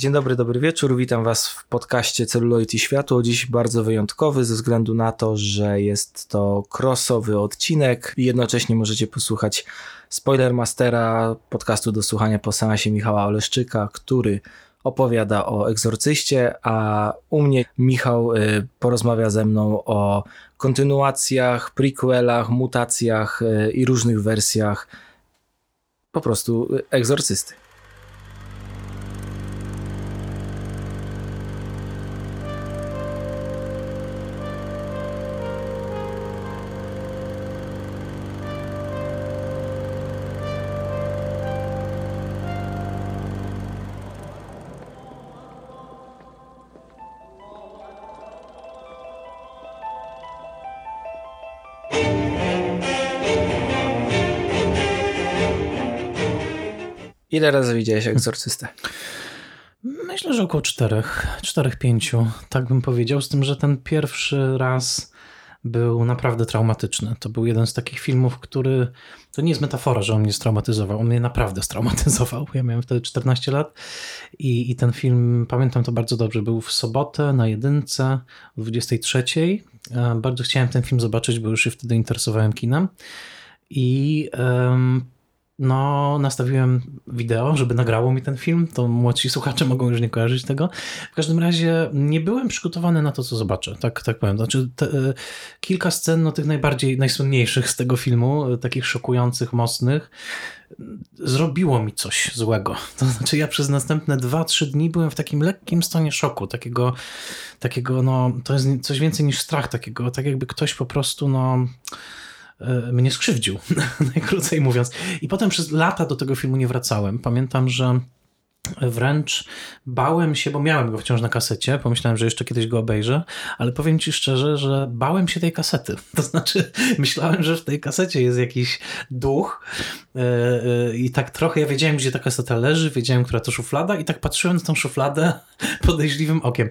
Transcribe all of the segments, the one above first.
Dzień dobry, dobry wieczór. Witam Was w podcaście Celuloid i Światło. Dziś bardzo wyjątkowy ze względu na to, że jest to crossowy odcinek i jednocześnie możecie posłuchać Spoilermastera, podcastu do słuchania po seansie Michała Oleszczyka, który opowiada o egzorcyście, a u mnie Michał y, porozmawia ze mną o kontynuacjach, prequelach, mutacjach y, i różnych wersjach po prostu egzorcysty. Ile razy widziałeś egzorcystę? Myślę, że około czterech, czterech, pięciu, tak bym powiedział, z tym, że ten pierwszy raz był naprawdę traumatyczny. To był jeden z takich filmów, który, to nie jest metafora, że on mnie straumatyzował, on mnie naprawdę straumatyzował. Ja miałem wtedy 14 lat i, i ten film, pamiętam to bardzo dobrze, był w sobotę na jedynce o 23. Bardzo chciałem ten film zobaczyć, bo już się wtedy interesowałem kinem i um, no, nastawiłem wideo, żeby nagrało mi ten film. To młodsi słuchacze mogą już nie kojarzyć tego. W każdym razie nie byłem przygotowany na to, co zobaczę. Tak, tak powiem. Znaczy, te, e, kilka scen, no tych najbardziej, najsłynniejszych z tego filmu, e, takich szokujących, mocnych, zrobiło mi coś złego. To znaczy, ja przez następne 2-3 dni byłem w takim lekkim stanie szoku. Takiego, takiego, no, to jest coś więcej niż strach, takiego, tak jakby ktoś po prostu, no mnie skrzywdził, najkrócej mówiąc. I potem przez lata do tego filmu nie wracałem. Pamiętam, że Wręcz bałem się, bo miałem go wciąż na kasecie, pomyślałem, że jeszcze kiedyś go obejrzę, ale powiem ci szczerze, że bałem się tej kasety. To znaczy, myślałem, że w tej kasecie jest jakiś duch e, e, i tak trochę ja wiedziałem, gdzie ta kaseta leży, wiedziałem, która to szuflada i tak patrzyłem na tą szufladę podejrzliwym okiem.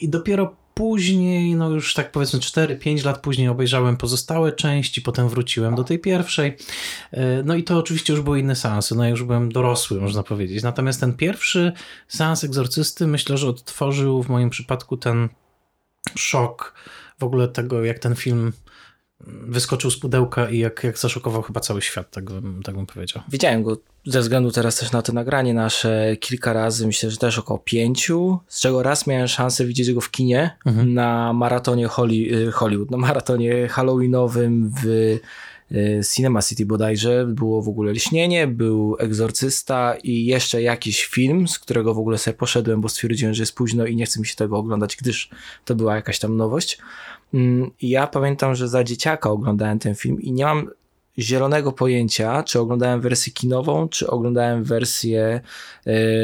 I dopiero później, no już tak powiedzmy 4-5 lat później obejrzałem pozostałe części, potem wróciłem do tej pierwszej. E, no i to oczywiście już były inne seansy, no ja już byłem dorosły, można powiedzieć. Natomiast ten pierwszy seans egzorcysty myślę, że odtworzył w moim przypadku ten szok w ogóle tego, jak ten film wyskoczył z pudełka i jak, jak zaszokował chyba cały świat, tak bym, tak bym powiedział. Widziałem go ze względu teraz też na to nagranie nasze kilka razy, myślę, że też około pięciu, z czego raz miałem szansę widzieć go w kinie mhm. na maratonie Holly, Hollywood, na maratonie halloweenowym w y, Cinema City bodajże. Było w ogóle Liśnienie, był Egzorcysta i jeszcze jakiś film, z którego w ogóle sobie poszedłem, bo stwierdziłem, że jest późno i nie chcę mi się tego oglądać, gdyż to była jakaś tam nowość. Mm, ja pamiętam, że za dzieciaka oglądałem ten film i nie mam zielonego pojęcia, czy oglądałem wersję kinową, czy oglądałem wersję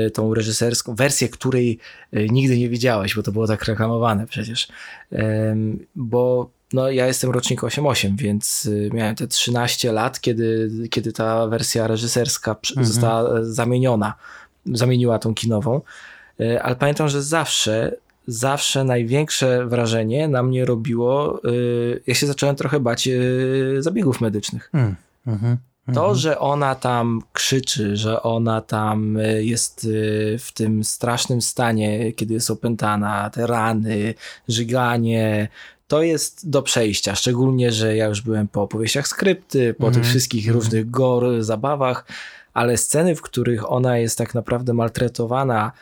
y, tą reżyserską, wersję, której y, nigdy nie widziałeś, bo to było tak reklamowane przecież. Y, bo no, ja jestem rocznik 88, więc miałem te 13 lat, kiedy, kiedy ta wersja reżyserska mhm. została zamieniona, zamieniła tą kinową. Ale pamiętam, że zawsze zawsze największe wrażenie na mnie robiło, yy, ja się zacząłem trochę bać yy, zabiegów medycznych. Mm, mm, to, mhm. że ona tam krzyczy, że ona tam y, jest y, w tym strasznym stanie, kiedy jest opętana, te rany, żyganie, to jest do przejścia. Szczególnie, że ja już byłem po opowieściach skrypty, po mm, tych mhm. wszystkich mm. różnych gor, zabawach, ale sceny, w których ona jest tak naprawdę maltretowana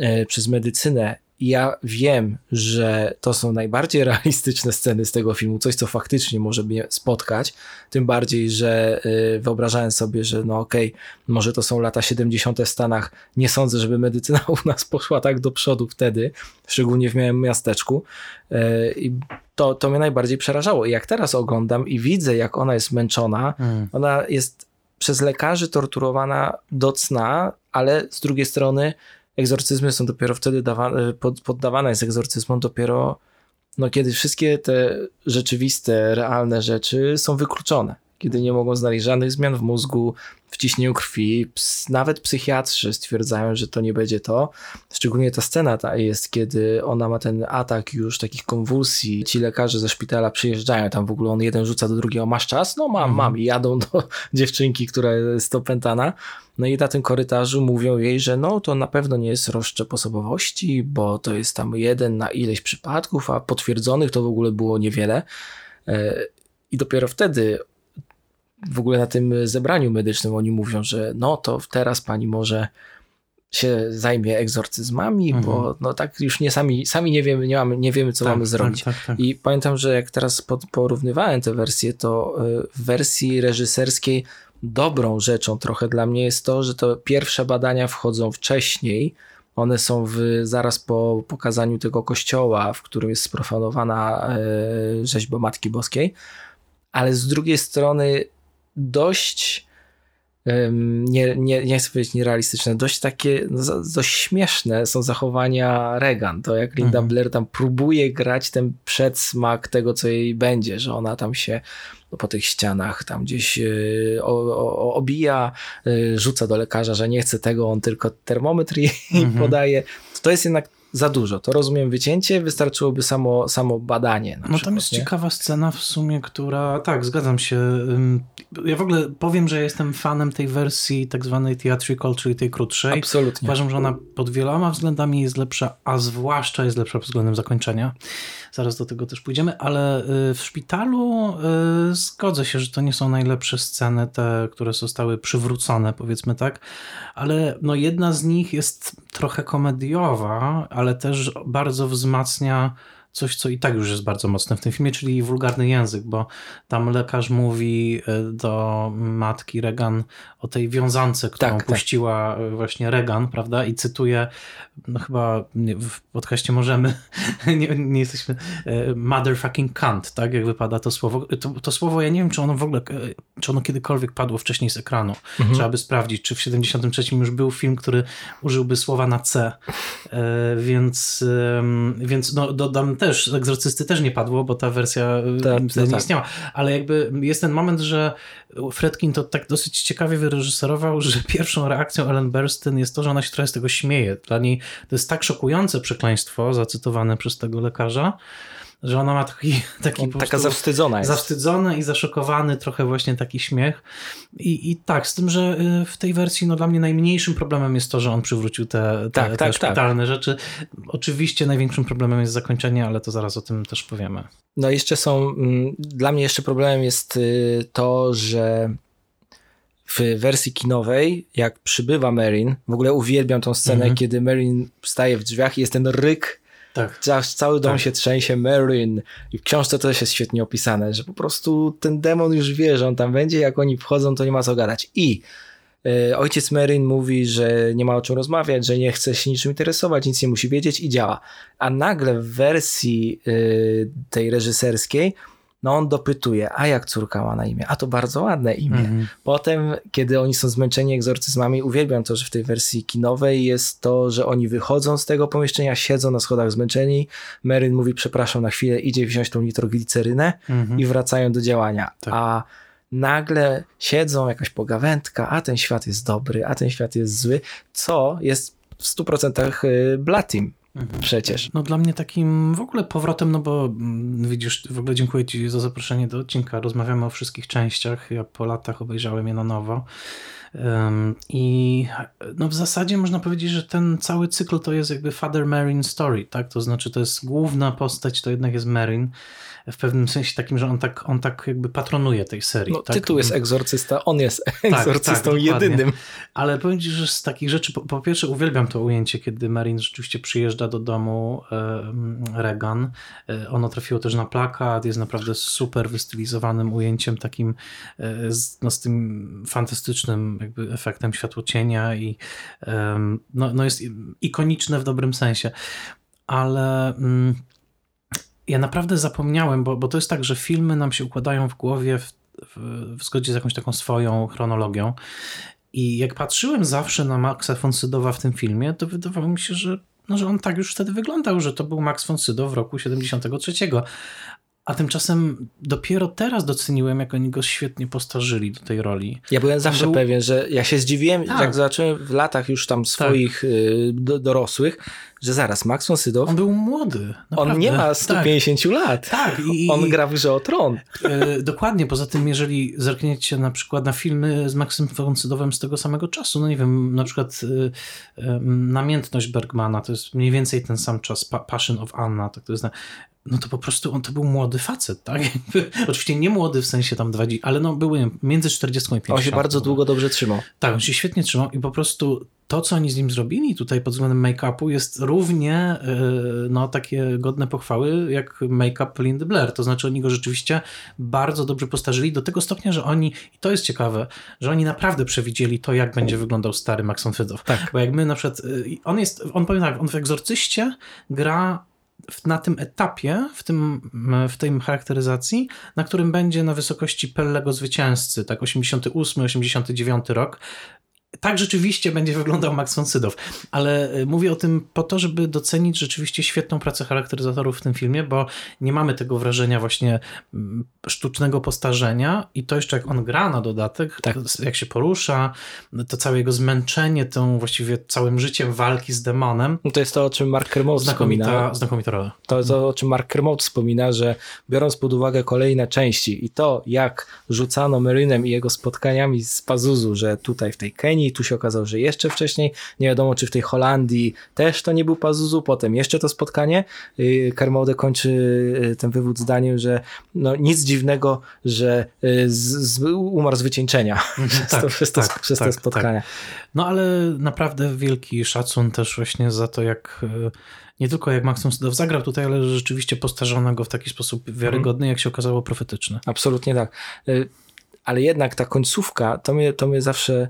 y, przez medycynę ja wiem, że to są najbardziej realistyczne sceny z tego filmu, coś co faktycznie może mnie spotkać, tym bardziej, że y, wyobrażałem sobie, że no okej, okay, może to są lata 70. w Stanach, nie sądzę, żeby medycyna u nas poszła tak do przodu wtedy, szczególnie w małym miasteczku y, i to, to mnie najbardziej przerażało. I jak teraz oglądam i widzę, jak ona jest męczona, mm. ona jest przez lekarzy torturowana do cna, ale z drugiej strony egzorcyzmy są dopiero wtedy dawane, pod, poddawane jest egzorcyzmom dopiero no, kiedy wszystkie te rzeczywiste, realne rzeczy są wykluczone. Kiedy nie mogą znaleźć żadnych zmian w mózgu, w ciśnieniu krwi. Nawet psychiatrzy stwierdzają, że to nie będzie to. Szczególnie ta scena ta jest, kiedy ona ma ten atak już takich konwulsji. Ci lekarze ze szpitala przyjeżdżają, tam w ogóle on jeden rzuca do drugiego, masz czas? No mam, mhm. mam. I jadą do dziewczynki, która jest opętana. No i na tym korytarzu mówią jej, że no to na pewno nie jest rozszczep osobowości, bo to jest tam jeden na ileś przypadków, a potwierdzonych to w ogóle było niewiele. E, I dopiero wtedy w ogóle na tym zebraniu medycznym oni mówią, że no to teraz pani może się zajmie egzorcyzmami, mhm. bo no tak już nie sami, sami nie wiemy, nie, mamy, nie wiemy, co tak, mamy zrobić. Tak, tak, tak, I pamiętam, że jak teraz porównywałem te wersje, to e, w wersji reżyserskiej dobrą rzeczą trochę dla mnie jest to, że to pierwsze badania wchodzą wcześniej. One są w, zaraz po pokazaniu tego kościoła, w którym jest sprofanowana e, rzeźba Matki Boskiej, ale z drugiej strony dość nie, nie, nie chcę powiedzieć nierealistyczne, dość takie, no, dość śmieszne są zachowania Regan. To jak Linda mhm. Blair tam próbuje grać ten przedsmak tego, co jej będzie, że ona tam się no, po tych ścianach tam gdzieś yy, o, o, obija, yy, rzuca do lekarza, że nie chce tego, on tylko termometr jej mhm. podaje. To jest jednak za dużo. To rozumiem wycięcie, wystarczyłoby samo, samo badanie. no przykład, tam jest nie? ciekawa scena w sumie, która, tak, zgadzam się. Ja w ogóle powiem, że jestem fanem tej wersji tak zwanej theatrical, czyli tej krótszej. Absolutnie. Uważam, że ona pod wieloma względami jest lepsza, a zwłaszcza jest lepsza pod względem zakończenia. Zaraz do tego też pójdziemy, ale y, w szpitalu y, zgodzę się, że to nie są najlepsze sceny, te, które zostały przywrócone, powiedzmy tak, ale no jedna z nich jest trochę komediowa, ale też bardzo wzmacnia coś, co i tak już jest bardzo mocne w tym filmie, czyli wulgarny język, bo tam lekarz mówi e, do matki Regan o tej wiązance, którą tak, tak. puściła tak. właśnie Regan, prawda? I cytuję, no chyba w podcaście możemy, nie, nie, jesteśmy, e, motherfucking cunt, tak? Jak wypada to słowo. To, to, słowo, ja nie wiem, czy ono w ogóle, czy ono kiedykolwiek padło wcześniej z ekranu. Mhm. Trzeba by sprawdzić, czy w 73 już był film, który użyłby słowa na C. Więc, więc no, dodam też, egzorcysty też nie padło, bo ta wersja y, tak, wtedy nie tak. istniała. Ale jakby jest ten moment, że Fredkin to tak dosyć ciekawie wyreżyserował, że pierwszą reakcją Ellen Burstyn jest to, że ona się trochę z tego śmieje. Dla niej to jest tak szokujące przekleństwo zacytowane przez tego lekarza, że ona ma taki, taki taka zawstydzona jest. Zawstydzony i zaszokowany trochę właśnie taki śmiech. I, I tak, z tym, że y, w tej wersji no dla mnie najmniejszym problemem jest to, że on przywrócił te, te, tak, te tak, szpitalne tak. rzeczy. Oczywiście największym problemem jest zakończenie, ale to zaraz o tym też powiemy. No jeszcze są, mm, dla mnie jeszcze problemem jest y, to, że w wersji kinowej, jak przybywa Marin, w ogóle uwielbiam tą scenę, mhm. kiedy Marin staje w drzwiach i jest ten ryk tak. Cały dom tak. się trzęsie, Marin. I w książce to też jest świetnie opisane, że po prostu ten demon już wie, że on tam będzie, jak oni wchodzą, to nie ma co gadać. I y, ojciec Marin mówi, że nie ma o czym rozmawiać, że nie chce się niczym interesować, nic nie musi wiedzieć i działa. A nagle w wersji y, tej reżyserskiej no on dopytuje, a jak córka ma na imię? A to bardzo ładne imię. -hmm. Potem, kiedy oni są zmęczeni egzorcyzmami, uwielbiam to, że w tej wersji kinowej jest to, że oni wychodzą z tego pomieszczenia, siedzą na schodach zmęczeni, Meryn mówi przepraszam na chwilę, idzie wziąć tą nitroglicerynę -hmm. i wracają do działania. Tak. A nagle siedzą, jakaś pogawędka, a ten świat jest dobry, a ten świat jest zły, co jest w 100% y, Blatim Mhm. Przecież. No dla mnie takim w ogóle powrotem, no bo mm, widzisz, w ogóle dziękuję Ci za zaproszenie do odcinka. Rozmawiamy o wszystkich częściach. Ja po latach obejrzałem je na nowo. I no w zasadzie można powiedzieć, że ten cały cykl to jest jakby Father Marin story, tak? To znaczy to jest główna postać, to jednak jest Marin w pewnym sensie takim, że on tak, on tak jakby patronuje tej serii. No, tak? Tytuł jest egzorcysta, on jest tak, egzorcystą tak, jedynym. Ale powiem Ci, że z takich rzeczy, po, po, pierwsze uwielbiam to ujęcie, kiedy Marin rzeczywiście przyjeżdża do domu e, Regan. E, ono trafiło też na plakat, jest naprawdę super wystylizowanym ujęciem, takim e, z, no, z tym fantastycznym jakby efektem światłocienia i no, no jest ikoniczne w dobrym sensie. Ale... Mm, ja naprawdę zapomniałem, bo, bo to jest tak, że filmy nam się układają w głowie w, w, w zgodzie z jakąś taką swoją chronologią. I jak patrzyłem zawsze na Maxa von Sydowa w tym filmie, to wydawało mi się, że, no, że on tak już wtedy wyglądał, że to był Max von Sydow w roku 73. A tymczasem dopiero teraz doceniłem, jak oni go świetnie postarzyli do tej roli. Ja byłem zawsze był... pewien, że ja się zdziwiłem, tak. jak zobaczyłem w latach już tam swoich tak. do, dorosłych, że zaraz, Max von Sydow... On był młody. Naprawdę. On nie ma 150 tak. lat. Tak. I, on gra w grze o tron. E, dokładnie. Poza tym, jeżeli zerkniecie na przykład na filmy z Maxem von Sydowem z tego samego czasu, no nie wiem, na przykład e, e, Namiętność Bergmana, to jest mniej więcej ten sam czas, pa Passion of Anna, tak to jest na, no to po prostu on to był młody facet, tak? Oczywiście nie młody w sensie tam 20, ale no były między 40 i 50. On się bardzo długo dobrze trzymał. Tak, on się świetnie trzymał i po prostu to, co oni z nim zrobili tutaj pod względem make-upu jest równie yy, no, takie godne pochwały jak make-up Lindy Blair. To znaczy oni go rzeczywiście bardzo dobrze postarzyli do tego stopnia, że oni, i to jest ciekawe, że oni naprawdę przewidzieli to, jak będzie wyglądał stary Max von Sydow. Tak. Bo jak my na przykład, yy, on jest, on powiem tak, on w Egzorcyście gra na tym etapie, w, tym, w tej charakteryzacji, na którym będzie na wysokości Pellego zwycięzcy, tak 88, 89 rok, tak rzeczywiście będzie wyglądał Max von Sydow, ale y, mówię o tym po to, żeby docenić rzeczywiście świetną pracę charakteryzatorów w tym filmie, bo nie mamy tego wrażenia właśnie mm, sztucznego postarzenia i to jeszcze jak on gra na dodatek, tak. jak się porusza, to całe jego zmęczenie tą właściwie całym życiem walki z demonem. No to jest to, o czym Mark Kermode wspomina. Znakomita rola. To jest to, o czym Mark Kermode wspomina, że biorąc pod uwagę kolejne części i to, jak rzucano Merynem i jego spotkaniami z Pazuzu, że tutaj w tej Kenii tu się okazało, że jeszcze wcześniej, nie wiadomo czy w tej Holandii też to nie był Pazuzu, potem jeszcze to spotkanie. Y, Kermode kończy y, ten wywód zdaniem, że no nic dziwnego, że y, z, z, umarł z wycieńczenia mhm, tak, przez, to, tak, przez tak, te spotkania. Tak. No ale naprawdę wielki szacun też właśnie za to, jak nie tylko jak Maxim Sudow zagrał tutaj, ale rzeczywiście postarzono go w taki sposób wiarygodny, jak się okazało profetyczny. Absolutnie tak. Ale jednak ta końcówka, to mnie, to mnie zawsze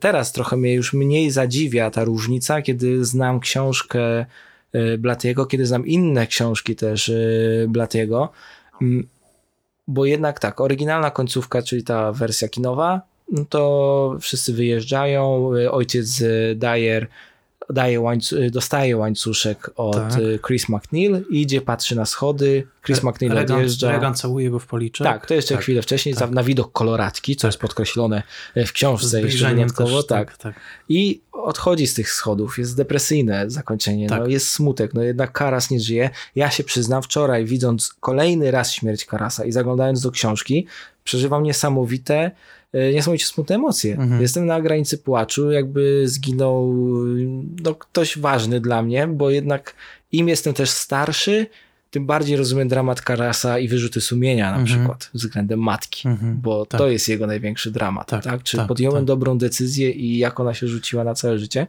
teraz trochę mnie już mniej zadziwia ta różnica, kiedy znam książkę e, Blatiego, kiedy znam inne książki też e, Blatiego, mm, bo jednak tak, oryginalna końcówka, czyli ta wersja kinowa, no to wszyscy wyjeżdżają, ojciec Dyer daje łańcu dostaje łańcuszek od tak. Y, Chris McNeil, idzie, patrzy na schody, Chris McNeil Regan, odjeżdża. Regan całuje go w policzek. Tak, to jeszcze tak. chwilę wcześniej, tak. na widok koloratki, co jest podkreślone w książce jeszcze dodatkowo. Też, tak. tak. I odchodzi z tych schodów, jest depresyjne zakończenie, no, tak. jest smutek, no jednak Karas nie żyje. Ja się przyznam, wczoraj widząc kolejny raz śmierć Karasa i zaglądając do książki, przeżywam niesamowite niesamowicie smutne emocje. Mhm. Jestem na granicy płaczu, jakby zginął no, ktoś ważny dla mnie, bo jednak im jestem też starszy, tym bardziej rozumiem dramat Karasa i wyrzuty sumienia na mhm. przykład względem matki, mhm. bo tak. to jest jego największy dramat. Tak, tak? Czy tak, podjąłem tak. dobrą decyzję i jak ona się rzuciła na całe życie.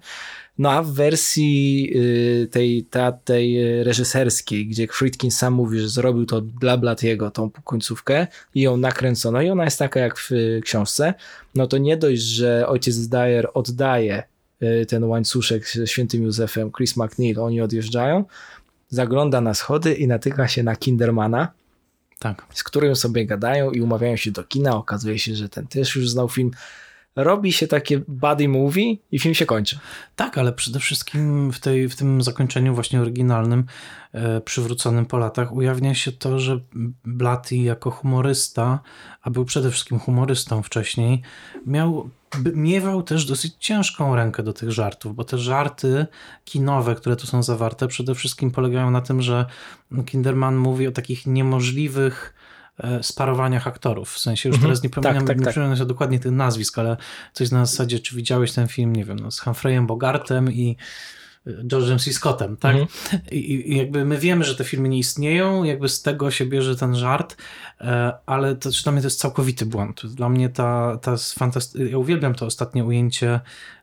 No a w wersji y, tej, ta, tej reżyserskiej, gdzie Friedkin sam mówi, że zrobił to dla Blatiego, tą końcówkę i ją nakręcono i ona jest taka jak w książce, no to nie dość, że ojciec Dyer oddaje y, ten łańcuszek z świętym Józefem, Chris McNeil, oni odjeżdżają, zagląda na schody i natyka się na Kindermana, tak. z którym sobie gadają i umawiają się do kina. Okazuje się, że ten też już znał film robi się takie buddy movie i film się kończy. Tak, ale przede wszystkim w, tej, w tym zakończeniu właśnie oryginalnym, e, przywróconym po latach, ujawnia się to, że Blatty jako humorysta, a był przede wszystkim humorystą wcześniej, miał miewał też dosyć ciężką rękę do tych żartów, bo te żarty kinowe, które tu są zawarte, przede wszystkim polegają na tym, że Kinderman mówi o takich niemożliwych sparowaniach aktorów. W sensie już mhm. teraz nie pamiętam, tak, tak, nie tak. dokładnie tych nazwisk, ale coś na zasadzie, czy widziałeś ten film, nie wiem, no, z Humphreyem Bogartem i e, George'em C. Scottem, tak? Mhm. I, I, jakby my wiemy, że te filmy nie istnieją, jakby z tego się bierze ten żart, e, ale to, dla mnie to jest całkowity błąd. Dla mnie ta, ta fantastyczna, ja uwielbiam to ostatnie ujęcie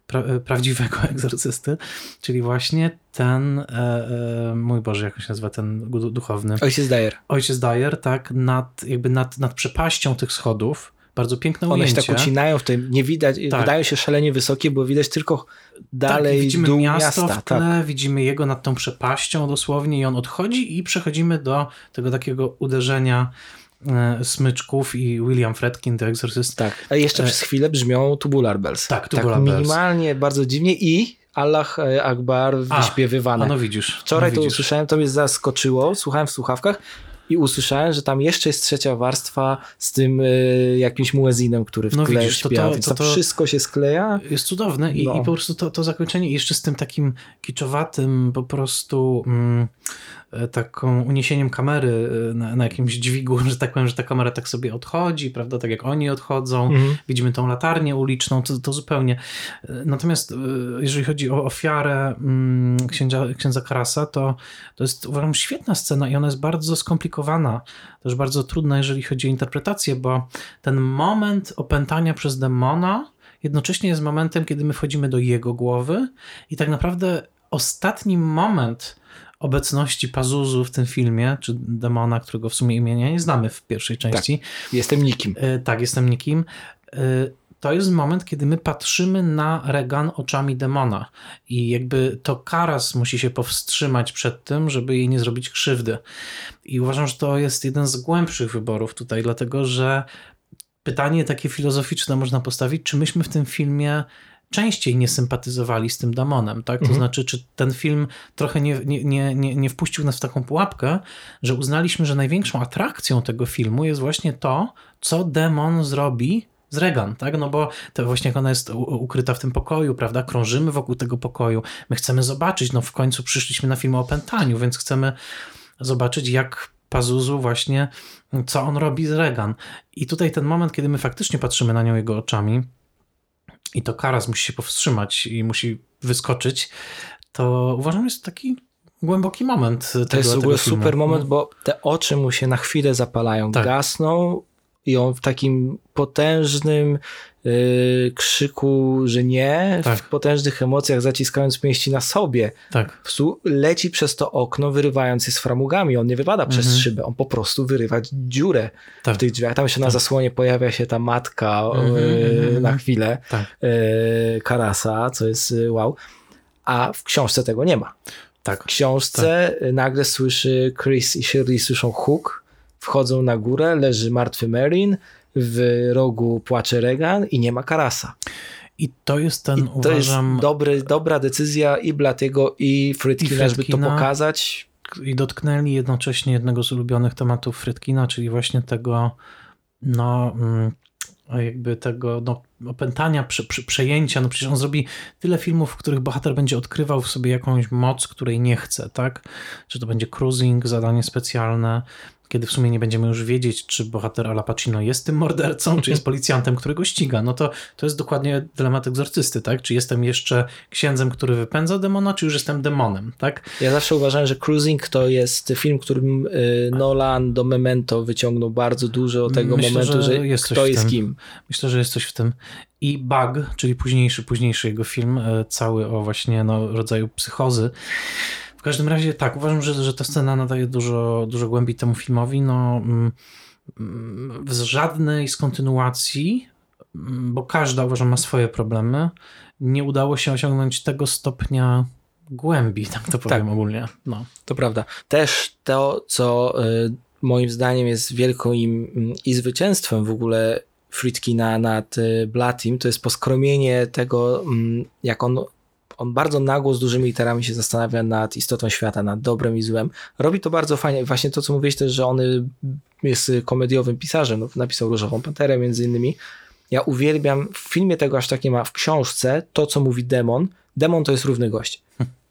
pra e, prawdziwego egzorcysty, czyli właśnie ten, e, e, mój Boże, jak się nazywa ten duchowny? Ojciec Dyer. Ojciec Dyer, tak, nad, jakby nad, nad przepaścią tych schodów, bardzo piękne One ujęcie. One się tak ucinają w tym, nie widać, tak. wydają się szalenie wysokie, bo widać tylko dalej tak, widzimy dół miasto miasta. w tle, tak. widzimy jego nad tą przepaścią dosłownie i on odchodzi i przechodzimy do tego takiego uderzenia smyczków i William Fredkin, The Exorcist. Tak, a jeszcze e, przez chwilę brzmią Tubular Bells. Tak, Tubular tak, Bells. minimalnie, bardzo dziwnie i Allah e, Akbar wyśpiewywane. A, no widzisz. Wczoraj no to widzisz. usłyszałem, to mnie zaskoczyło, słuchałem w słuchawkach I usłyszałem, że tam jeszcze jest trzecia warstwa z tym y, jakimś muezinem, który w no tle widzisz, śpiewa, to, to, więc to, to, wszystko się skleja. Jest cudowne i, no. i po prostu to, to zakończenie jeszcze z tym takim kiczowatym po prostu... Mm, E, taką uniesieniem kamery e, na, na, jakimś dźwigu, że tak powiem, że ta kamera tak sobie odchodzi, prawda, tak jak oni odchodzą, mhm. widzimy tą latarnię uliczną, to, to zupełnie. E, natomiast jeżeli chodzi o ofiarę mm, księdza, księdza Karasa, to, to jest uważam świetna scena i ona jest bardzo skomplikowana, też bardzo trudna, jeżeli chodzi o interpretację, bo ten moment opętania przez demona jednocześnie jest momentem, kiedy my wchodzimy do jego głowy i tak naprawdę ostatni moment obecności Pazuzu w tym filmie, czy demona, którego w sumie imienia nie znamy w pierwszej części. Tak, jestem nikim. E, tak, jestem nikim. E, to jest moment, kiedy my patrzymy na Regan oczami demona i jakby to Karas musi się powstrzymać przed tym, żeby jej nie zrobić krzywdy. I uważam, że to jest jeden z głębszych wyborów tutaj, dlatego że pytanie takie filozoficzne można postawić, czy myśmy w tym filmie częściej nie sympatyzowali z tym demonem, tak? To mhm. znaczy, czy ten film trochę nie, nie, nie, nie wpuścił nas w taką pułapkę, że uznaliśmy, że największą atrakcją tego filmu jest właśnie to, co demon zrobi z Regan, tak? No bo to właśnie jak ona jest ukryta w tym pokoju, prawda? Krążymy wokół tego pokoju. My chcemy zobaczyć, no w końcu przyszliśmy na film o opętaniu, więc chcemy zobaczyć, jak Pazuzu właśnie, co on robi z Regan. I tutaj ten moment, kiedy my faktycznie patrzymy na nią jego oczami, i to Karas musi się powstrzymać i musi wyskoczyć, to uważam, jest taki głęboki moment. To tego, jest w ogóle super moment, no. bo te oczy mu się na chwilę zapalają, tak. gasną i on w takim potężnym yy, krzyku, że nie, tak. w potężnych emocjach zaciskając pięści na sobie, tak. leci przez to okno, wyrywając je z framugami. On nie wypada mhm. przez szybę, on po prostu wyrywa dziurę tak. w tych drzwiach. Tam się na tak. zasłonie pojawia się ta matka yy, na chwilę yy, Karasa, co jest y, wow. A w książce tego nie ma. Tak. W książce tak. nagle słyszy Chris i Shirley słyszą huk, wchodzą na górę, leży martwy Marin, w rogu płacze Regan i nie ma Karasa. I to jest ten, I to uważam... jest dobry, dobra decyzja i Blatiego i Frytkina, żeby to pokazać. I dotknęli jednocześnie jednego z ulubionych tematów Frytkina, czyli właśnie tego no mm, jakby tego no, opętania, prze, prze, przejęcia. No przecież on zrobi tyle filmów, w których bohater będzie odkrywał w sobie jakąś moc, której nie chce, tak? Czy to będzie cruising, zadanie specjalne, kiedy w sumie nie będziemy już wiedzieć, czy bohater Al Pacino jest tym mordercą, czy jest policjantem, którego ściga. No to, to jest dokładnie dylemat egzorcysty, tak? Czy jestem jeszcze księdzem, który wypędza demona, czy już jestem demonem, tak? Ja zawsze uważałem, że Cruising to jest film, którym y, Nolan do Memento wyciągnął bardzo dużo tego Myślę, momentu, że, że jest kto jest kim. Myślę, że jest coś w tym. I Bug, czyli późniejszy, późniejszy jego film, y, cały o właśnie no, rodzaju psychozy, każdym razie tak, uważam, że, że ta scena nadaje dużo, dużo głębi temu filmowi. No, mm, mm, w żadnej z kontynuacji, mm, bo każda uważam ma swoje problemy, nie udało się osiągnąć tego stopnia głębi, tak to powiem tak, ogólnie. No. To prawda. Też to, co y, moim zdaniem jest wielką im i zwycięstwem w ogóle Fritkina nad y, Blatim, to jest poskromienie tego, jak on on bardzo nagło z dużymi literami się zastanawia nad istotą świata, nad dobrem i złem. Robi to bardzo fajnie. Właśnie to, co mówiłeś też, że on jest komediowym pisarzem. No, napisał Różową Panterę między innymi. Ja uwielbiam, w filmie tego aż tak nie ma, w książce to, co mówi demon. Demon to jest równy gość.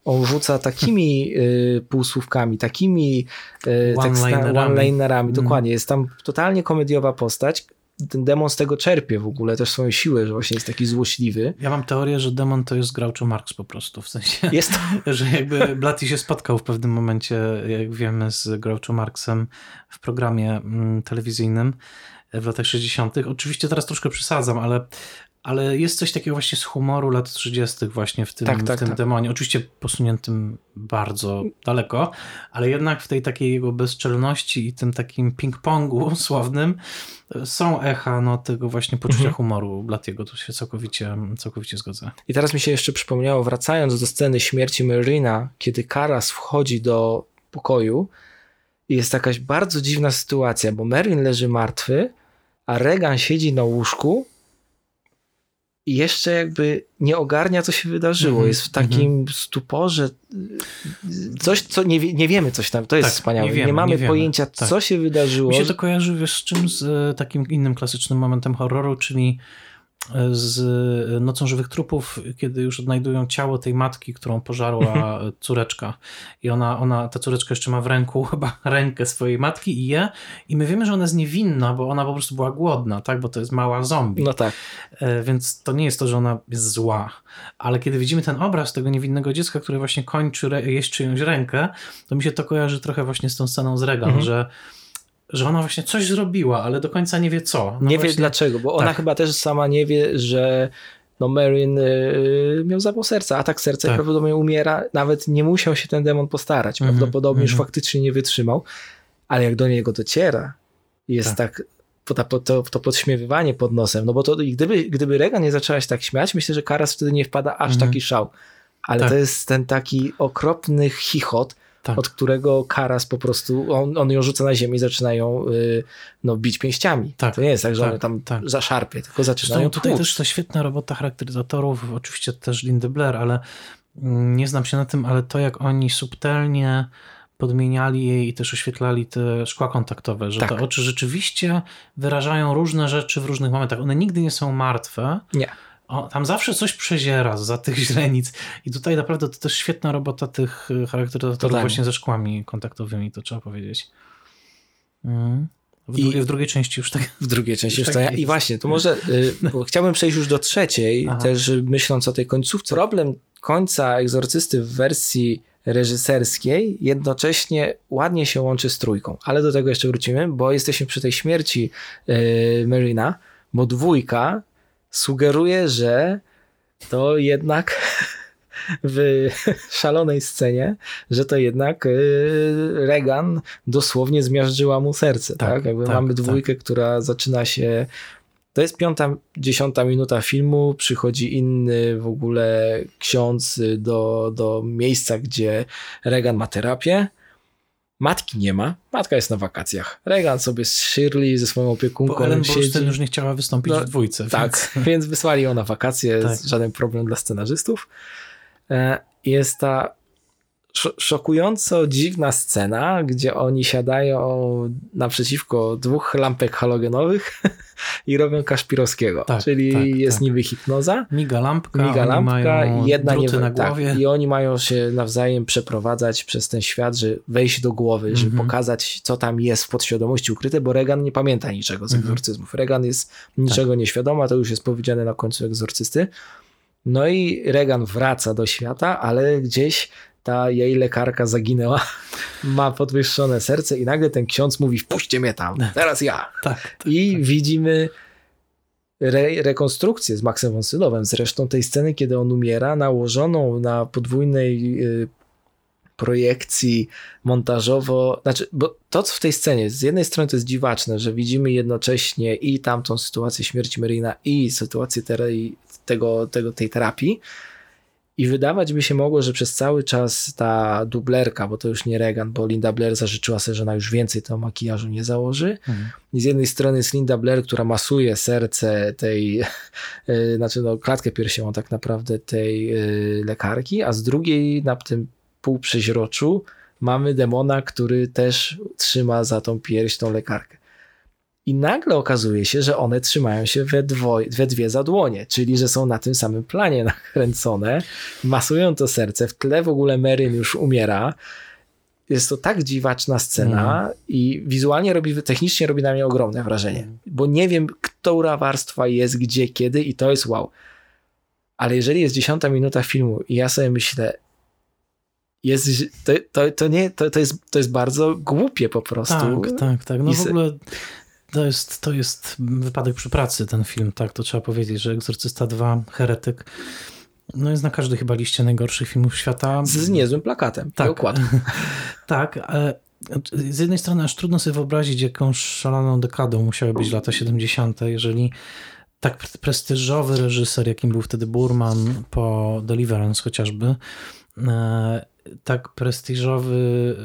On rzuca takimi y, półsłówkami, takimi y, one-linerami. One mm. Dokładnie. Jest tam totalnie komediowa postać, ten demon z tego czerpie w ogóle też swoją siłę, że właśnie jest taki złośliwy. Ja mam teorię, że demon to jest Groucho Marx po prostu, w sensie, jest to... że jakby Blatty się spotkał w pewnym momencie, jak wiemy, z Groucho Marxem w programie mm, telewizyjnym w latach 60. Oczywiście teraz troszkę przesadzam, ale ale jest coś takiego właśnie z humoru lat 30. właśnie w tym, tak, tak, w tym tak. demonie. Oczywiście posuniętym bardzo daleko, ale jednak w tej takiej jego bezczelności i tym takim ping-pongu sławnym są echa no, tego właśnie poczucia mhm. humoru Blatiego. Tu się całkowicie, całkowicie zgodzę. I teraz mi się jeszcze przypomniało, wracając do sceny śmierci Merlina, kiedy Karas wchodzi do pokoju i jest jakaś bardzo dziwna sytuacja, bo Merlin leży martwy, a Regan siedzi na łóżku i jeszcze jakby nie ogarnia, co się wydarzyło. Mm -hmm. Jest w takim mm -hmm. stuporze. coś, co nie, nie wiemy coś tam, to jest tak, wspaniałe. Nie, wiemy, nie mamy nie pojęcia, tak. co się wydarzyło. Mi się to kojarzy, wiesz, z czym? Z e, takim innym klasycznym momentem horroru, czyli z Nocą Żywych Trupów, kiedy już odnajdują ciało tej matki, którą pożarła córeczka. I ona, ona, ta córeczka jeszcze ma w ręku chyba rękę swojej matki i je. I my wiemy, że ona jest niewinna, bo ona po prostu była głodna, tak? Bo to jest mała zombie. No tak. E, więc to nie jest to, że ona jest zła. Ale kiedy widzimy ten obraz tego niewinnego dziecka, które właśnie kończy jeść czyjąś rękę, to mi się to kojarzy trochę właśnie z tą sceną z Regan, mhm. że że ona właśnie coś zrobiła, ale do końca nie wie co. No nie właśnie... wie dlaczego, bo ona tak. chyba też sama nie wie, że no Marin y, miał zawał serca, atak serca tak. i prawdopodobnie umiera. Nawet nie musiał się ten demon postarać. Mm -hmm, prawdopodobnie mm -hmm. już mhm. faktycznie nie wytrzymał, ale jak do niego dociera, jest tak, tak to, to, to podśmiewywanie pod nosem, no bo to gdyby, gdyby Regan nie zaczęła się tak śmiać, myślę, że Karas wtedy nie wpada aż mm -hmm. taki szał. Ale tak. to jest ten taki okropny chichot, tak. od którego Karas po prostu, on, on ją rzuca na ziemię i zaczyna ją y, no, bić pięściami. Tak. To nie jest tak, że tak, on tam tak. zaszarpie, tylko zaczyna ją Tutaj też to świetna robota charakteryzatorów, oczywiście też Lindy Blair, ale mm, nie znam się na tym, ale to jak oni subtelnie podmieniali jej i też oświetlali te szkła kontaktowe, że tak. te oczy rzeczywiście wyrażają różne rzeczy w różnych momentach. One nigdy nie są martwe. Nie o, tam zawsze coś przeziera za tych źrenic. I tutaj naprawdę to też świetna robota tych y, charakteryzatorów właśnie ze szkłami kontaktowymi, to trzeba powiedzieć. Mm. W, drugiej, w drugiej części już tak. W drugiej części już, już tak, I właśnie, to może y, chciałbym przejść już do trzeciej, Aha. też myśląc o tej końcówce. Problem końca egzorcysty w wersji reżyserskiej jednocześnie ładnie się łączy z trójką, ale do tego jeszcze wrócimy, bo jesteśmy przy tej śmierci y, Marina, bo dwójka sugeruje, że to jednak w szalonej scenie, że to jednak y, Regan dosłownie zmiażdżyła mu serce. Tak, tak? Jakby tak, mamy dwójkę, tak. która zaczyna się. To jest piąta, dziesiąta minuta filmu. Przychodzi inny w ogóle ksiądz do, do miejsca, gdzie Regan ma terapię. Matki nie ma. Matka jest na wakacjach. Regan sobie z Shirley, ze swoją opiekunką Bo Ellen siedzi. już nie chciała wystąpić no, w dwójce. Tak, więc, więc wysłali ją na wakacje. Tak. Żaden problem dla scenarzystów. E, jest ta szokująco dziwna scena, gdzie oni siadają naprzeciwko dwóch lampek halogenowych i robią Kaszpirowskiego. Tak, czyli tak, jest tak. niby hipnoza. Miga lampka, miga lampka jedna nie na tak, głowie. I oni mają się nawzajem przeprowadzać przez ten świat, że wejść do głowy, żeby mhm. pokazać, co tam jest w podświadomości ukryte, bo Regan nie pamięta niczego z mhm. egzorcyzmów. Regan jest niczego tak. nieświadoma, to już jest powiedziane na końcu egzorcysty. No i Regan wraca do świata, ale gdzieś ta jej lekarka zaginęła, ma podwyższone serce i nagle ten ksiądz mówi, wpuśćcie mnie tam, teraz ja. tak, tak, I tak. widzimy re rekonstrukcję z Maxem von Sydowem, zresztą tej sceny, kiedy on umiera, nałożoną na podwójnej y, projekcji montażowo, znaczy, bo to co w tej scenie, z jednej strony to jest dziwaczne, że widzimy jednocześnie i tamtą sytuację śmierci Marina i sytuację tego, tego, tej terapii, i wydawać by się mogło, że przez cały czas ta dublerka, bo to już nie Regan, bo Linda Blair zażyczyła sobie, że ona już więcej tego makijażu nie założy. Mhm. I z jednej strony jest Linda Blair, która masuje serce tej, yy, znaczy no, klatkę piersiową tak naprawdę tej yy, lekarki, a z drugiej na tym półprzeźroczu mamy demona, który też trzyma za tą pierś tą lekarkę. I nagle okazuje się, że one trzymają się we, dwoje, we dwie zadłonie, czyli że są na tym samym planie nakręcone, masują to serce, w tle w ogóle Meryn już umiera. Jest to tak dziwaczna scena mm. i wizualnie robi, technicznie robi na mnie ogromne wrażenie, bo nie wiem, która warstwa jest gdzie, kiedy i to jest wow. Ale jeżeli jest dziesiąta minuta filmu i ja sobie myślę, jest, to, to, to, nie, to, to, jest, to jest bardzo głupie po prostu. Tak, tak, tak. No I w ogóle to jest, to jest wypadek przy pracy ten film, tak, to trzeba powiedzieć, że Egzorcysta 2, Heretyk, no jest na każdej chyba liście najgorszych filmów świata. Z, niezłym plakatem tak. tak, ale z jednej strony aż trudno sobie wyobrazić, jaką szaloną dekadą musiały być lata 70., jeżeli tak prestiżowy reżyser, jakim był wtedy Burman po Deliverance chociażby, e, tak prestiżowy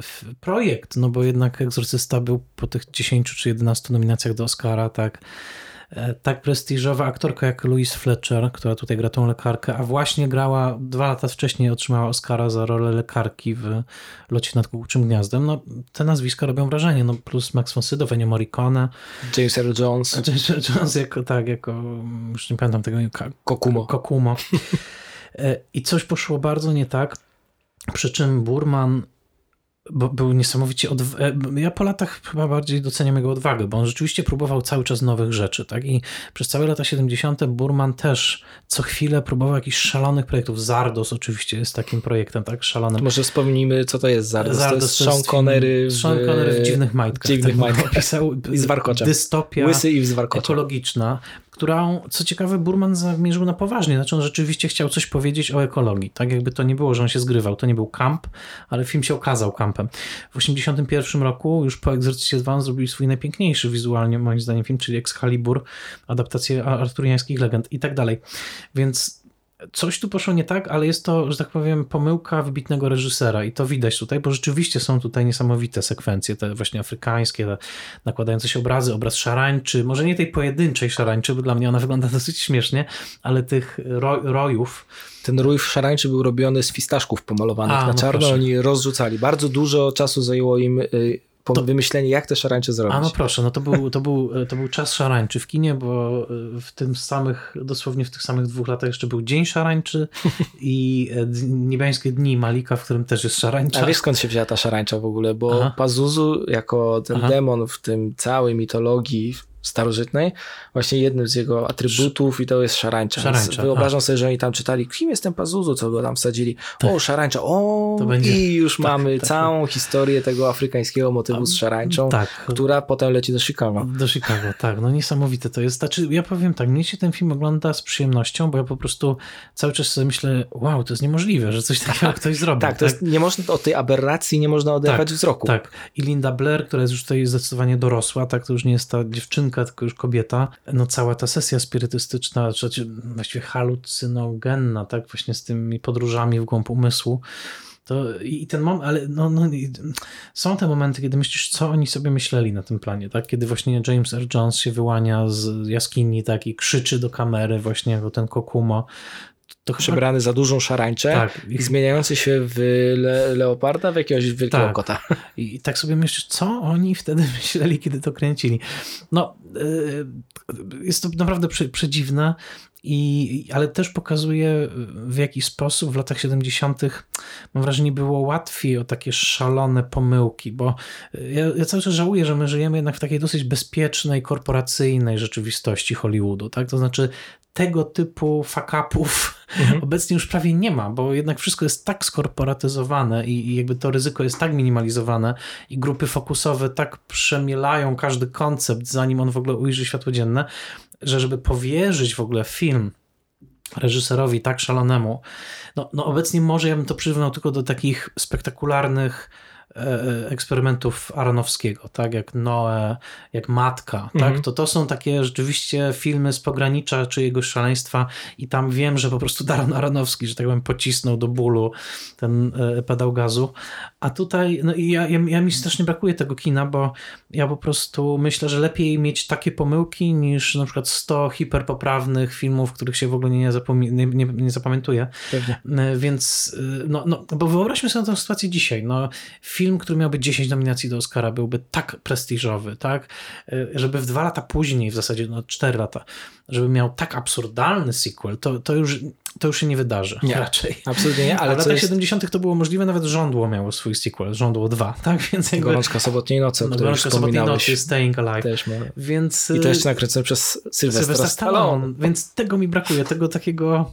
projekt, no bo jednak Egzorcysta był po tych 10 czy 11 nominacjach do Oscara, tak e, tak prestiżowa aktorka jak Louise Fletcher, która tutaj gra tą lekarkę, a właśnie grała dwa lata wcześniej, otrzymała Oscara za rolę lekarki w Locie nad Kukuczym Gniazdem. No, te nazwiska robią wrażenie, no plus Max von Sydow, Ennio Morricone. James Earl Jones. James Earl Jones jako, tak, jako, już nie pamiętam tego, Kokumo. Kokumo. E, I coś poszło bardzo nie tak, przy czym Burman był niesamowicie odw- e, Ja po latach chyba bardziej doceniam jego odwagę, bo on rzeczywiście próbował cały czas nowych rzeczy, tak? I przez całe lata 70. Burman też co chwilę próbował jakichś szalonych projektów. Zardos oczywiście jest takim projektem, tak? Szalonym. Może wspomnijmy, co to jest Zardos. Zardos to jest Sean Connery w... Sean Connery w Dziwnych Majtkach. Dziwnych tak Majtkach. Pisał I z warkoczem. Dystopia Łysy i z ekologiczna, którą, co ciekawe, Burman zamierzył na poważnie. Znaczy on rzeczywiście chciał coś powiedzieć o ekologii. Tak jakby to nie było, że on się zgrywał. To nie był kamp, ale film się okazał kampem. W 1981 roku, już po Egzorcyście 2, on zrobił swój najpiękniejszy wizualnie, moim zdaniem, film, czyli Excalibur, adaptację arturiańskich legend i tak dalej. Więc coś tu poszło nie tak, ale jest to, że tak powiem, pomyłka wybitnego reżysera i to widać tutaj, bo rzeczywiście są tutaj niesamowite sekwencje, te właśnie afrykańskie, te nakładające się obrazy, obraz szarańczy, może nie tej pojedynczej szarańczy, bo dla mnie ona wygląda dosyć śmiesznie, ale tych roj, rojów. Ten rój szarańczy był robiony z fistaszków pomalowanych A, na no czarno, proszę. oni rozrzucali. Bardzo dużo czasu zajęło im y, to... wymyślenie, jak te szarańcze zrobić. A no proszę, no to był, to, był, to był czas szarańczy w kinie, bo w tym samych, dosłownie w tych samych dwóch latach jeszcze był Dzień Szarańczy i Niebiańskie Dni Malika, w którym też jest szarańcza. A wiesz skąd się wzięła ta szarańcza w ogóle? Bo Aha. Pazuzu jako ten Aha. demon w tym całej mitologii starożytnej, właśnie jednym z jego atrybutów i to jest szarańcza. szarańcza wyobrażam a. sobie, że oni tam czytali, kim jest ten Pazuzu, co go tam wsadzili. Tak. O, szarańcza, o, i już tak, mamy tak, całą tak. historię tego afrykańskiego motywu z szarańczą, tak. która potem leci do Chicago. Do Chicago, tak. No niesamowite to jest. Znaczy, ja powiem tak, mnie się ten film ogląda z przyjemnością, bo ja po prostu cały czas sobie myślę, wow, to jest niemożliwe, że coś takiego ktoś zrobił. Tak, to jest, nie można, od tej aberracji nie można tak, wzroku. Tak. I Linda Blair, która jest już tutaj zdecydowanie dorosła, tak, to już nie jest ta dziewczynka, tylko już kobieta, no cała ta sesja spirytystyczna, czy właściwie halucynogenna, tak, właśnie z tymi podróżami w głąb umysłu, to i ten moment, ale no, no, są te momenty, kiedy myślisz, co oni sobie myśleli na tym planie, tak? Kiedy właśnie James R. Jones się wyłania z jaskini, tak? I krzyczy do kamery właśnie jako ten Kokumo to przebrany za dużą szarańczę tak. i zmieniający się w le leoparda w jakiegoś wielkiego tak. kota. I, I tak sobie myślisz, co oni wtedy myśleli, kiedy to kręcili. No, yy, jest to naprawdę prze, przedziwne. I, ale też pokazuje w jaki sposób w latach 70. mam wrażenie było łatwiej o takie szalone pomyłki, bo ja, ja cały czas żałuję, że my żyjemy jednak w takiej dosyć bezpiecznej, korporacyjnej rzeczywistości Hollywoodu, tak? To znaczy tego typu fuck-upów mhm. obecnie już prawie nie ma, bo jednak wszystko jest tak skorporatyzowane i, i, jakby to ryzyko jest tak minimalizowane i grupy fokusowe tak przemielają każdy koncept, zanim on w ogóle ujrzy światło dzienne, że żeby powierzyć w ogóle film reżyserowi tak szalonemu, no, no obecnie może ja bym to przyrównał tylko do takich spektakularnych eksperymentów Aronowskiego, tak jak Noe, jak Matka, tak? mhm. tak? to to są takie rzeczywiście filmy z pogranicza czyjegoś szaleństwa i tam wiem, że po prostu Darren Aronowski, że tak powiem, pocisnął do bólu ten e, pedał gazu, a tutaj no ja, ja, ja mi strasznie brakuje tego kina, bo ja po prostu myślę, że lepiej mieć takie pomyłki niż na przykład 100 hiperpoprawnych filmów, których się w ogóle nie, nie, nie, nie zapamiętuje. Pewnie. Więc no, no, bo wyobraźmy sobie tę sytuację dzisiaj, no film, który miałby 10 nominacji do Oscara, byłby tak prestiżowy, tak, e, żeby w dwa lata później, w zasadzie no 4 lata, żeby miał tak absurdalny sequel, to, to, już, to już się nie wydarzy nie, raczej. Absolutnie nie, ale w latach jest... 70. to było możliwe, nawet Żądło miało swój sequel, Żądło 2, tak, więc jakby... Gorączka Sobotniej Nocy, o no, Gorączka Sobotniej Nocy, Staying Alive. Też ma. Więc... I to jeszcze nakręcone przez Sylwestra, Stallone. Stallone. Więc tego mi brakuje, tego takiego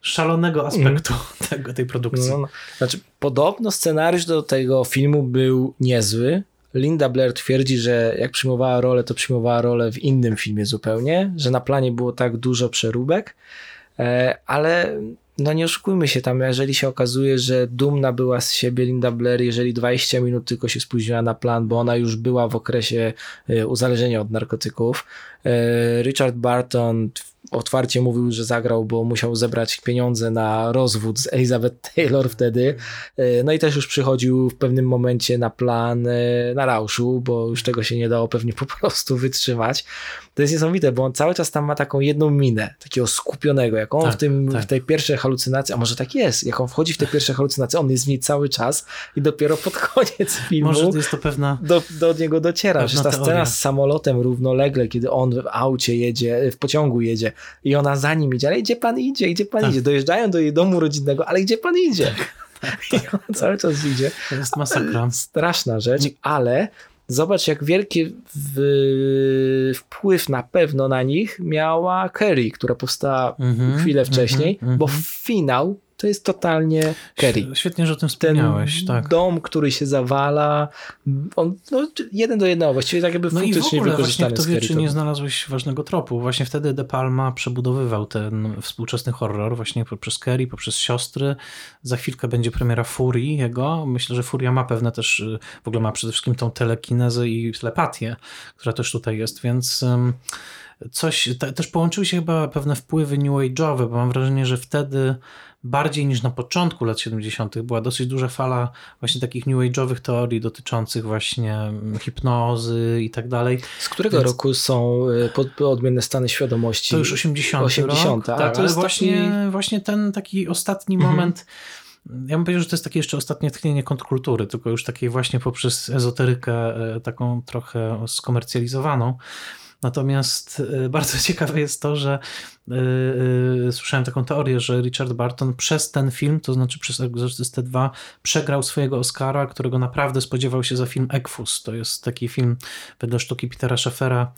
szalonego aspektu mm. tego, tej produkcji. No, no. Znaczy, podobno scenariusz do tego filmu był niezły. Linda Blair twierdzi, że jak przyjmowała rolę, to przyjmowała rolę w innym filmie zupełnie, że na planie było tak dużo przeróbek, e, ale no nie oszukujmy się tam, jeżeli się okazuje, że dumna była z siebie Linda Blair, jeżeli 20 minut tylko się spóźniła na plan, bo ona już była w okresie e, uzależnienia od narkotyków. E, Richard Barton otwarcie mówił, że zagrał, bo musiał zebrać pieniądze na rozwód z Elizabeth Taylor wtedy. E, no i też już przychodził w pewnym momencie na plan e, na Rauszu, bo już tego się nie dało pewnie po prostu wytrzymać. To jest niesamowite, bo on cały czas tam ma taką jedną minę, takiego skupionego, jak on tak, w, tym, tak. w tej pierwszej halucynacji, a może tak jest, jak on wchodzi w te pierwsze halucynacje, on jest w niej cały czas i dopiero pod koniec filmu może to jest to pewna do, do niego dociera, że ta teoria. scena z samolotem równolegle, kiedy on w aucie jedzie, w pociągu jedzie i ona za nim idzie, ale gdzie pan idzie, gdzie pan tak. idzie, dojeżdżają do jej domu rodzinnego, ale gdzie pan idzie? Tak. I on cały czas idzie. To jest masakra. Straszna rzecz, ale Zobacz, jak wielki wpływ na pewno na nich miała Kerry, która powstała mm -hmm, chwilę wcześniej, mm -hmm, bo finał to jest totalnie Kerry. Świetnie, że o tym wspomniałeś. Ten tak. dom, który się zawala, on, no, jeden do jednego, właściwie tak jakby no faktycznie wykorzystany kto wie, czy nie znalazłeś ważnego tropu. Właśnie wtedy De Palma przebudowywał ten współczesny horror właśnie poprzez Kerry, poprzez siostry. Za chwilkę będzie premiera Furii jego. Myślę, że Furia ma pewne też, y, w ogóle ma przede wszystkim tą telekinezę i telepatię, która też tutaj jest, więc coś, też połączyły się chyba pewne wpływy new age'owe, bo mam wrażenie, że wtedy bardziej niż na początku lat 70. była dosyć duża fala właśnie takich new age'owych teorii dotyczących właśnie mm, hipnozy i tak dalej. Z którego Więc... roku są y, odmienne stany świadomości? To już 80. 80 rok, tak, to ale właśnie, taki... właśnie ten taki ostatni mhm. moment ja bym powiedział, że to jest takie jeszcze ostatnie tchnienie kontrkultury, tylko już takiej właśnie poprzez ezoterykę e, taką trochę skomercjalizowaną. Natomiast e, bardzo ciekawe jest to, że yy, słyszałem taką teorię, że Richard Barton przez ten film, to znaczy przez Exorcistę 2, przegrał swojego Oscara, którego naprawdę spodziewał się za film Ekfus. To jest taki film wedle sztuki Petera Schaeffera.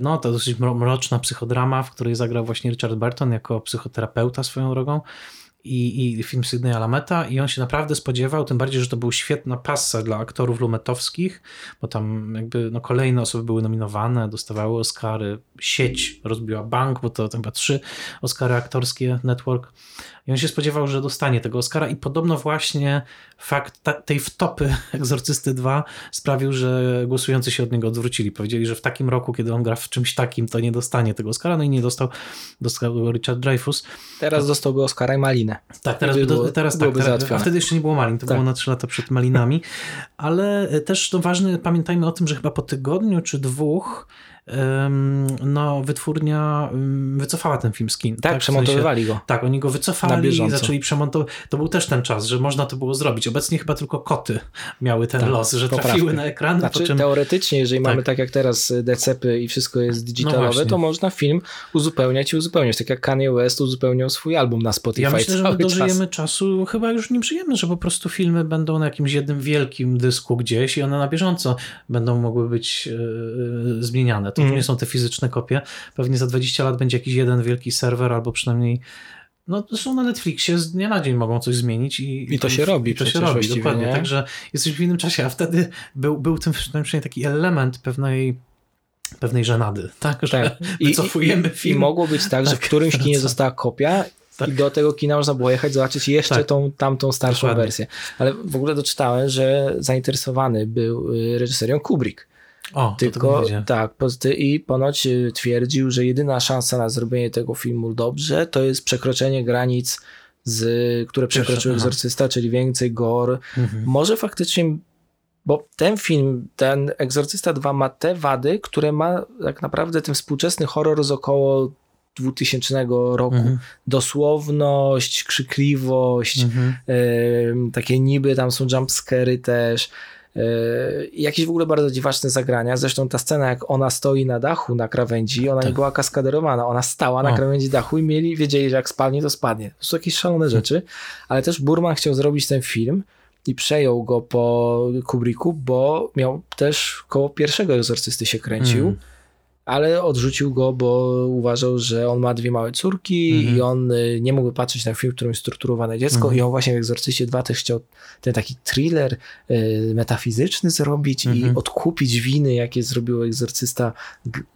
No, to dosyć mroczna psychodrama, w której zagrał właśnie Richard Barton jako psychoterapeuta swoją drogą i, i film Sydney Alameta i on się naprawdę spodziewał, tym bardziej, że to był świetna passa dla aktorów lumetowskich, bo tam jakby no, kolejne osoby były nominowane, dostawały Oscary, sieć rozbiła bank, bo to chyba trzy Oscary aktorskie Network i on się spodziewał, że dostanie tego Oscara i podobno właśnie fakt ta, tej wtopy Egzorcysty 2 sprawił, że głosujący się od niego odwrócili. Powiedzieli, że w takim roku, kiedy on gra w czymś takim, to nie dostanie tego Oscara, no i nie dostał, dostał Richard Dreyfus. Teraz dostałby Oscara i Malinę. Tak, teraz, by było, teraz tak, teraz, a wtedy jeszcze nie było Malin, to tak. było na trzy lata przed Malinami, ale też to ważne, pamiętajmy o tym, że chyba po tygodniu czy dwóch no, wytwórnia wycofała ten film z kin. Tak, tak przemontowywali sensie, go. Tak, oni go wycofali i zaczęli przemontować. To był też ten czas, że można to było zrobić. Obecnie chyba tylko koty miały ten tak, los, że trafiły na ekran. Znaczy, czym... teoretycznie, jeżeli tak. mamy tak jak teraz y, decepy i wszystko jest digitalowe, no to można film uzupełniać i uzupełniać. Tak jak Kanye West uzupełniał swój album na Spotify Ja myślę, że my dożyjemy czas. czasu, chyba już nie żyjemy, że po prostu filmy będą na jakimś jednym wielkim dysku gdzieś i one na bieżąco będą mogły być yy, zmieniane to mm. nie są te fizyczne kopie. Pewnie za 20 lat będzie jakiś jeden wielki serwer, albo przynajmniej no są na Netflixie, z dnia na dzień mogą coś zmienić i, i to, się robi. I to się robi, dokładnie. Nie? Także jesteś w innym czasie, a wtedy był, był tym przynajmniej taki element pewnej pewnej żenady, tak, że tak. I, wycofujemy i, film. I mogło być tak, że w którymś kinie została kopia tak. i do tego kina można było jechać, zobaczyć jeszcze tak. tą tamtą starszą Dokładnie. wersję. Ale w ogóle doczytałem, że zainteresowany był y, reżyserią Kubrick. O, Tylko tak, i ponoć y, twierdził, że jedyna szansa na zrobienie tego filmu dobrze to jest przekroczenie granic, z, które przekroczył Egzorcysta, czyli więcej gore. Mhm. Może faktycznie, bo ten film, ten Egzorcysta 2 ma te wady, które ma tak naprawdę ten współczesny horror z około 2000 roku. Mhm. Dosłowność, krzykliwość, mhm. y, takie niby tam są jumpscary też. E, jakieś w ogóle bardzo dziwaczne zagrania. Zresztą ta scena, jak ona stoi na dachu na krawędzi, ona tak. nie była kaskaderowana. Ona stała na o. krawędzi dachu i mieli, wiedzieli, że jak spadnie, to spadnie. To są jakieś szalone hmm. rzeczy. Ale też Burman chciał zrobić ten film i przejął go po Kubricku, bo miał też koło pierwszego egzorcysty się kręcił. Hmm ale odrzucił go, bo uważał, że on ma dwie małe córki -hmm. i on y, nie mógłby patrzeć na film, w którym jest strukturowane dziecko -hmm. i on właśnie w Egzorcyście 2 też chciał ten taki thriller y, metafizyczny zrobić -hmm. i mhm. odkupić winy, jakie zrobił Egzorcysta,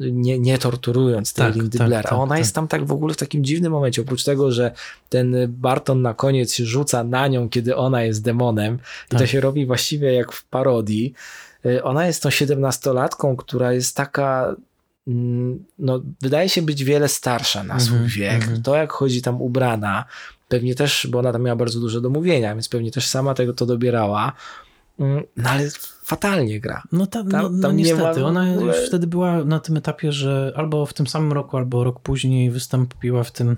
nie, nie torturując tej tak, Lindy tak, Blair. A tak, ona tak. jest tam tak w ogóle w takim dziwnym momencie, oprócz tego, że ten Barton na koniec się rzuca na nią, kiedy ona jest demonem i to tak. się robi właściwie jak w parodii. Y, ona jest tą siedemnastolatką, która jest taka no, wydaje się być wiele starsza na swój mm -hmm, wiek. Mm -hmm. To jak chodzi tam ubrana, pewnie też, bo ona tam miała bardzo dużo do mówienia, więc pewnie też sama tego to dobierała. Mm, no ale fatalnie gra. No, ta, tam, no, no niestety, ma... ona już wtedy była na tym etapie, że albo w tym samym roku, albo rok później wystąpiła w tym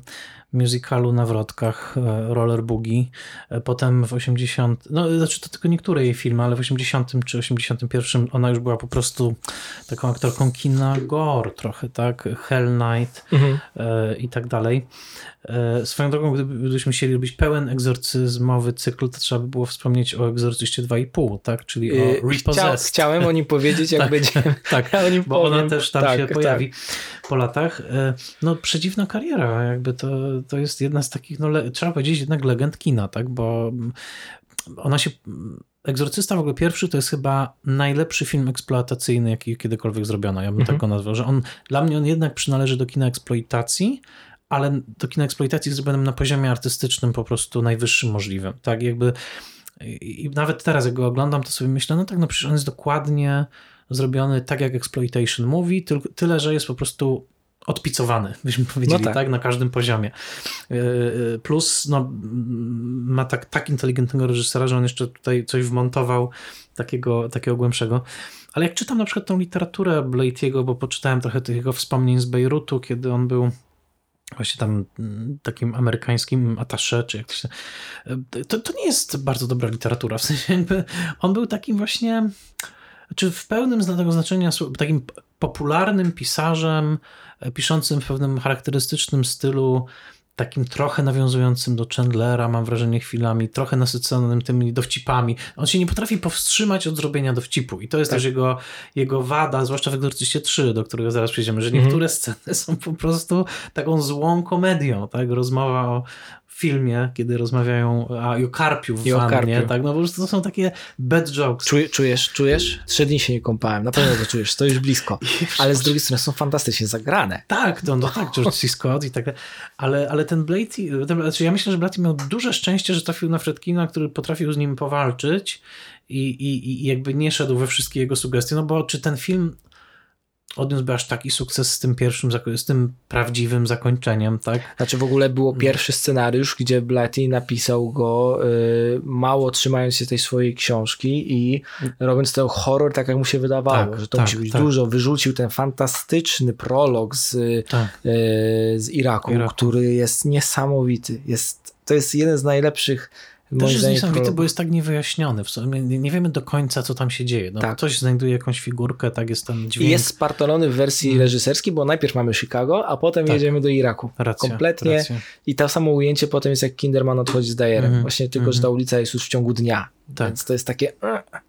musicalu na wrotkach e, Roller Boogie. E, potem w 80, no znaczy to tylko niektóre jej filmy, ale w 80 czy 81 ona już była po prostu taką aktorką kina gore trochę, tak? Hell Night mhm. E, i tak dalej. Swoją drogą, gdybyśmy chcieli robić pełen egzorcyzmowy cykl, to trzeba by było wspomnieć o Egzorcyście 2,5, tak? Czyli o Repossessed. Chcia, chciałem o nim powiedzieć, jak tak, będzie. Tak, bo powiem. ona też tam tak, się tak. pojawi po latach. No przedziwna kariera, jakby to to jest jedna z takich, no, le, trzeba powiedzieć, jednak legend kina, tak? Bo ona się. Egzorcysta w ogóle pierwszy to jest chyba najlepszy film eksploatacyjny, jaki kiedykolwiek zrobiono. Ja bym mhm. tak go nazwał, że on dla mnie on jednak przynależy do kina eksploitacji, ale do kina eksploitacji zrobionym na poziomie artystycznym po prostu najwyższym możliwym. Tak, jakby i nawet teraz, jak go oglądam, to sobie myślę, no tak, no przecież on jest dokładnie zrobiony tak, jak Exploitation mówi, tyle, że jest po prostu odpicowany, byśmy powiedzieli, no tak. tak. na każdym poziomie. E, e, plus no, ma tak, tak inteligentnego reżysera, że on jeszcze tutaj coś wmontował takiego, takiego głębszego. Ale jak czytam na przykład tą literaturę Blade'ego, bo poczytałem trochę tych jego wspomnień z Bejrutu, kiedy on był właśnie tam mm, takim amerykańskim attaché, czy jak to się... E, to, to nie jest bardzo dobra literatura, w sensie on był takim właśnie czy w pełnym tego znaczenia takim popularnym pisarzem, e, piszącym w pewnym charakterystycznym stylu, takim trochę nawiązującym do Chandlera, mam wrażenie chwilami, trochę nasyconym tymi dowcipami. On się nie potrafi powstrzymać od zrobienia dowcipu i to jest tak. też jego, jego wada, zwłaszcza w Egzorcyście 3, do którego zaraz przejdziemy, że niektóre mm -hmm. sceny są po prostu taką złą komedią, tak? Rozmowa o, filmie, kiedy rozmawiają a, o Karpiu w I wannie, Karpiu. tak, no po prostu to są takie bad jokes. Czuj, czujesz, czujesz? Trzy dni się nie kąpałem, na pewno to czujesz, stoisz blisko, ale z drugiej strony są fantastycznie zagrane. Tak, no, no tak, George C. Scott i tak ale, ale ten Blade, ten, znaczy ja myślę, że Blade miał duże szczęście, że trafił na Fredkina, który potrafił z nim powalczyć i, i, i jakby nie szedł we wszystkie jego sugestie, no bo czy ten film odniósłby aż taki sukces z tym pierwszym, z tym prawdziwym zakończeniem, tak? Znaczy w ogóle było mm. pierwszy scenariusz, gdzie Blatty napisał go y, mało trzymając się tej swojej książki i robiąc ten horror tak, jak mu się wydawało, tak, że to tak, musi być tak. dużo. Wyrzucił ten fantastyczny prolog z, tak. y, z Iraku, Iraku, który jest niesamowity. Jest, to jest jeden z najlepszych też jest niesamowity, bo jest tak niewyjaśniony. W sumie nie, wiemy do końca, co tam się dzieje. No, tak. Ktoś znajduje jakąś figurkę, tak jest ten dźwięk. Jest spartolony w wersji hmm. reżyserskiej, bo najpierw mamy Chicago, a potem tak. jedziemy do Iraku. Racja, Kompletnie. Racja. I to samo ujęcie potem jest jak Kinderman odchodzi z Dajerem. Mm. Właśnie tylko, mm. że ta mhm. ulica jest już w ciągu dnia. Tak. Więc to jest takie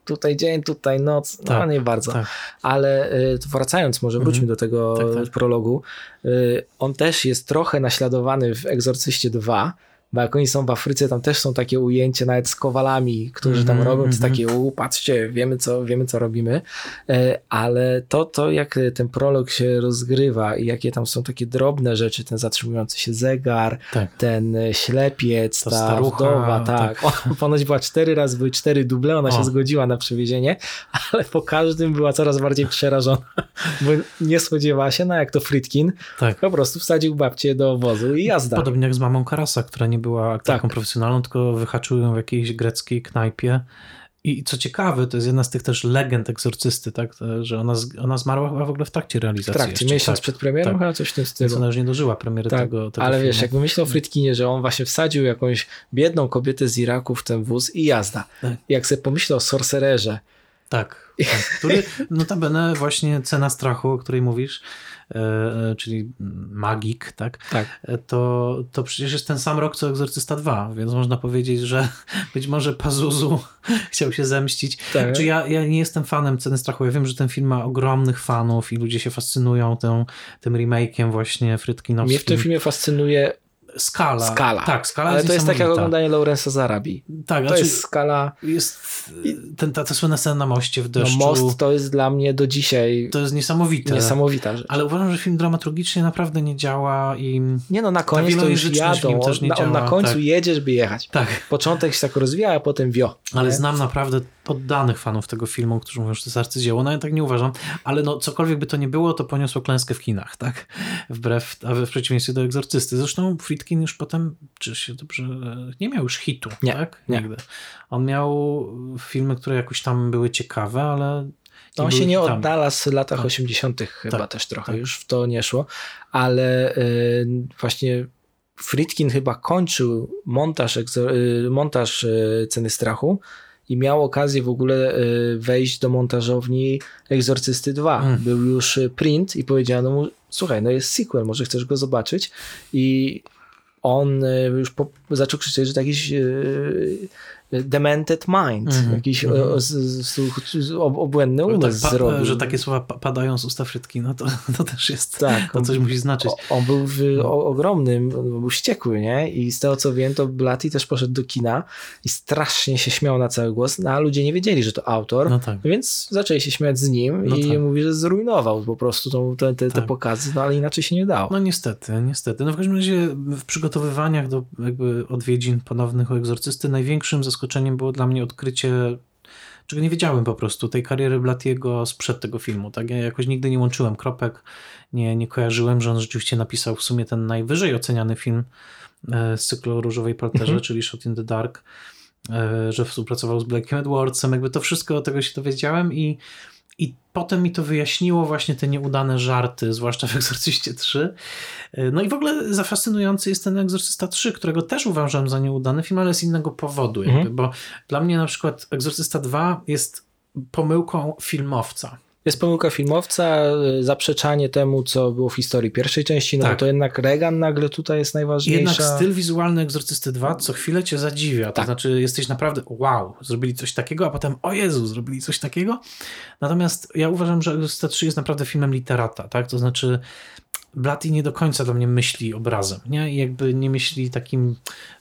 tutaj dzień, tutaj noc, no tak, nie bardzo. Tak. Ale y, wracając, może wróćmy mm. do tego tak, tak. prologu. Y, on też jest trochę naśladowany w Egzorcyście 2, bo jak oni są w Afryce, tam też są takie ujęcia nawet z kowalami, którzy tam mm robią, to mm -hmm. takie, u, patrzcie, wiemy co, wiemy co robimy, e, ale to, to jak ten prolog się rozgrywa i jakie tam są takie drobne rzeczy, ten zatrzymujący się zegar, tak. ten e, ślepiec, ta, ta starucha, wdowa, tak, tak. Ona ponoć była cztery razy, były cztery duble, ona o. się zgodziła na przewiezienie, ale po każdym była coraz bardziej przerażona, bo nie spodziewała się, no jak to Fritkin, tak. po prostu wsadził babcię do wozu i jazda. Podobnie jak z mamą Karasa, która nie była aktorką tak. profesjonalną, tylko wyhaczył ją w jakiejś greckiej knajpie. I co ciekawe, to jest jedna z tych też legend egzorcysty, tak, że ona, ona zmarła chyba w ogóle w trakcie realizacji. W trakcie, jeszcze, miesiąc tak, przed premierą, tak. chyba coś w tym stylu. Więc ona już nie dożyła premiery tak, tego, tego Ale filmu. wiesz, jakby myślał o Frytkinie, że on właśnie wsadził jakąś biedną kobietę z Iraku w ten wóz i jazda. Tak. Jak sobie pomyślał o Sorcererze. Tak, tak, który notabene właśnie cena strachu, o której mówisz, czyli Magik, tak? tak. E, to, to przecież jest ten sam rok co Egzorcysta 2, więc można powiedzieć, że być może Pazuzu chciał się zemścić. Tak. Czy ja, ja nie jestem fanem Ceny Strachu, ja wiem, że ten film ma ogromnych fanów i ludzie się fascynują tym, tym remake'iem właśnie Frytkinowskim. Mnie w tym filmie fascynuje skala. Skala. Tak, skala Ale to jest tak jak oglądanie Laurensa Zarabi. Tak, to znaczy jest skala. Jest ten, ta, ta słynna scena na moście w deszczu. No most to jest dla mnie do dzisiaj. To jest niesamowite. Niesamowita rzecz. Ale uważam, że film dramaturgicznie naprawdę nie działa i. Nie no, na koniec to już jadą. Też nie on, działa. on na końcu tak. jedzie, żeby jechać. Tak. Początek się tak rozwija, a potem wio. Ale nie? znam naprawdę poddanych fanów tego filmu, którzy mówią, że to jest arcydzieło. No ja tak nie uważam, ale no cokolwiek by to nie było, to poniosło klęskę w kinach, tak? Wbrew, a w przeciwieństwie do Egzorcysty. Zresztą Friedkin już potem, czy się dobrze, nie miał już hitu, nie, tak? Nie. Nigdy. On miał filmy, które jakoś tam były ciekawe, ale no on się nie oddala z latach tak. 80. chyba tak, też trochę, tak. już w to nie szło, ale y, właśnie Friedkin chyba kończył montaż, y, montaż y, Ceny Strachu i miał okazję w ogóle y, wejść do montażowni Egzorcysty 2. Mm. Był już print i powiedziano mu, słuchaj, no jest sequel, może chcesz go zobaczyć i on już po, zaczął krzyczeć, że jakiś demented mind, mm -hmm. jakiś mm -hmm. obłędny umysł tak, zrobił. Że takie słowa padają z usta Frytki, no to, to też jest, tak, to coś musi znaczyć. On był w, o, ogromnym, był wściekły, nie? I z tego co wiem, to Blatty też poszedł do kina i strasznie się śmiał na cały głos, no, a ludzie nie wiedzieli, że to autor, no tak. więc zaczęli się śmiać z nim no i tak. mówi, że zrujnował po prostu tą, te, te, te tak. pokazy, no ale inaczej się nie dało. No niestety, niestety. No w każdym razie w przygotowywaniach do jakby odwiedzin ponownych u egzorcysty największym zaskoczeniem zaskoczeniem było dla mnie odkrycie, czego nie wiedziałem po prostu, tej kariery Blatiego sprzed tego filmu. Tak? Ja jakoś nigdy nie łączyłem kropek, nie, nie kojarzyłem, że on rzeczywiście napisał w sumie ten najwyżej oceniany film e, z cyklu Różowej Palterze, mhm. czyli Shot in the Dark, e, że współpracował z Blackiem Edwardsem. Jakby to wszystko, tego się dowiedziałem i i potem mi to wyjaśniło właśnie te nieudane żarty, zwłaszcza w Egzorcyście 3. No i w ogóle zafascynujący jest ten Egzorcysta 3, którego też uważam za nieudany film, ale z innego powodu. Jakby, mhm. Bo dla mnie na przykład Egzorcysta 2 jest pomyłką filmowca. Jest pomyłka filmowca, zaprzeczanie temu, co było w historii pierwszej części, no tak. bo to jednak Regan nagle tutaj jest najważniejsza. Jednak styl wizualny Egzorcysty 2 co chwilę cię zadziwia, to tak. znaczy jesteś naprawdę wow, zrobili coś takiego, a potem o Jezu, zrobili coś takiego. Natomiast ja uważam, że Egzorcysta 3 jest naprawdę filmem literata, tak? To znaczy Blatty nie do końca do mnie myśli obrazem, nie? I jakby nie myśli takim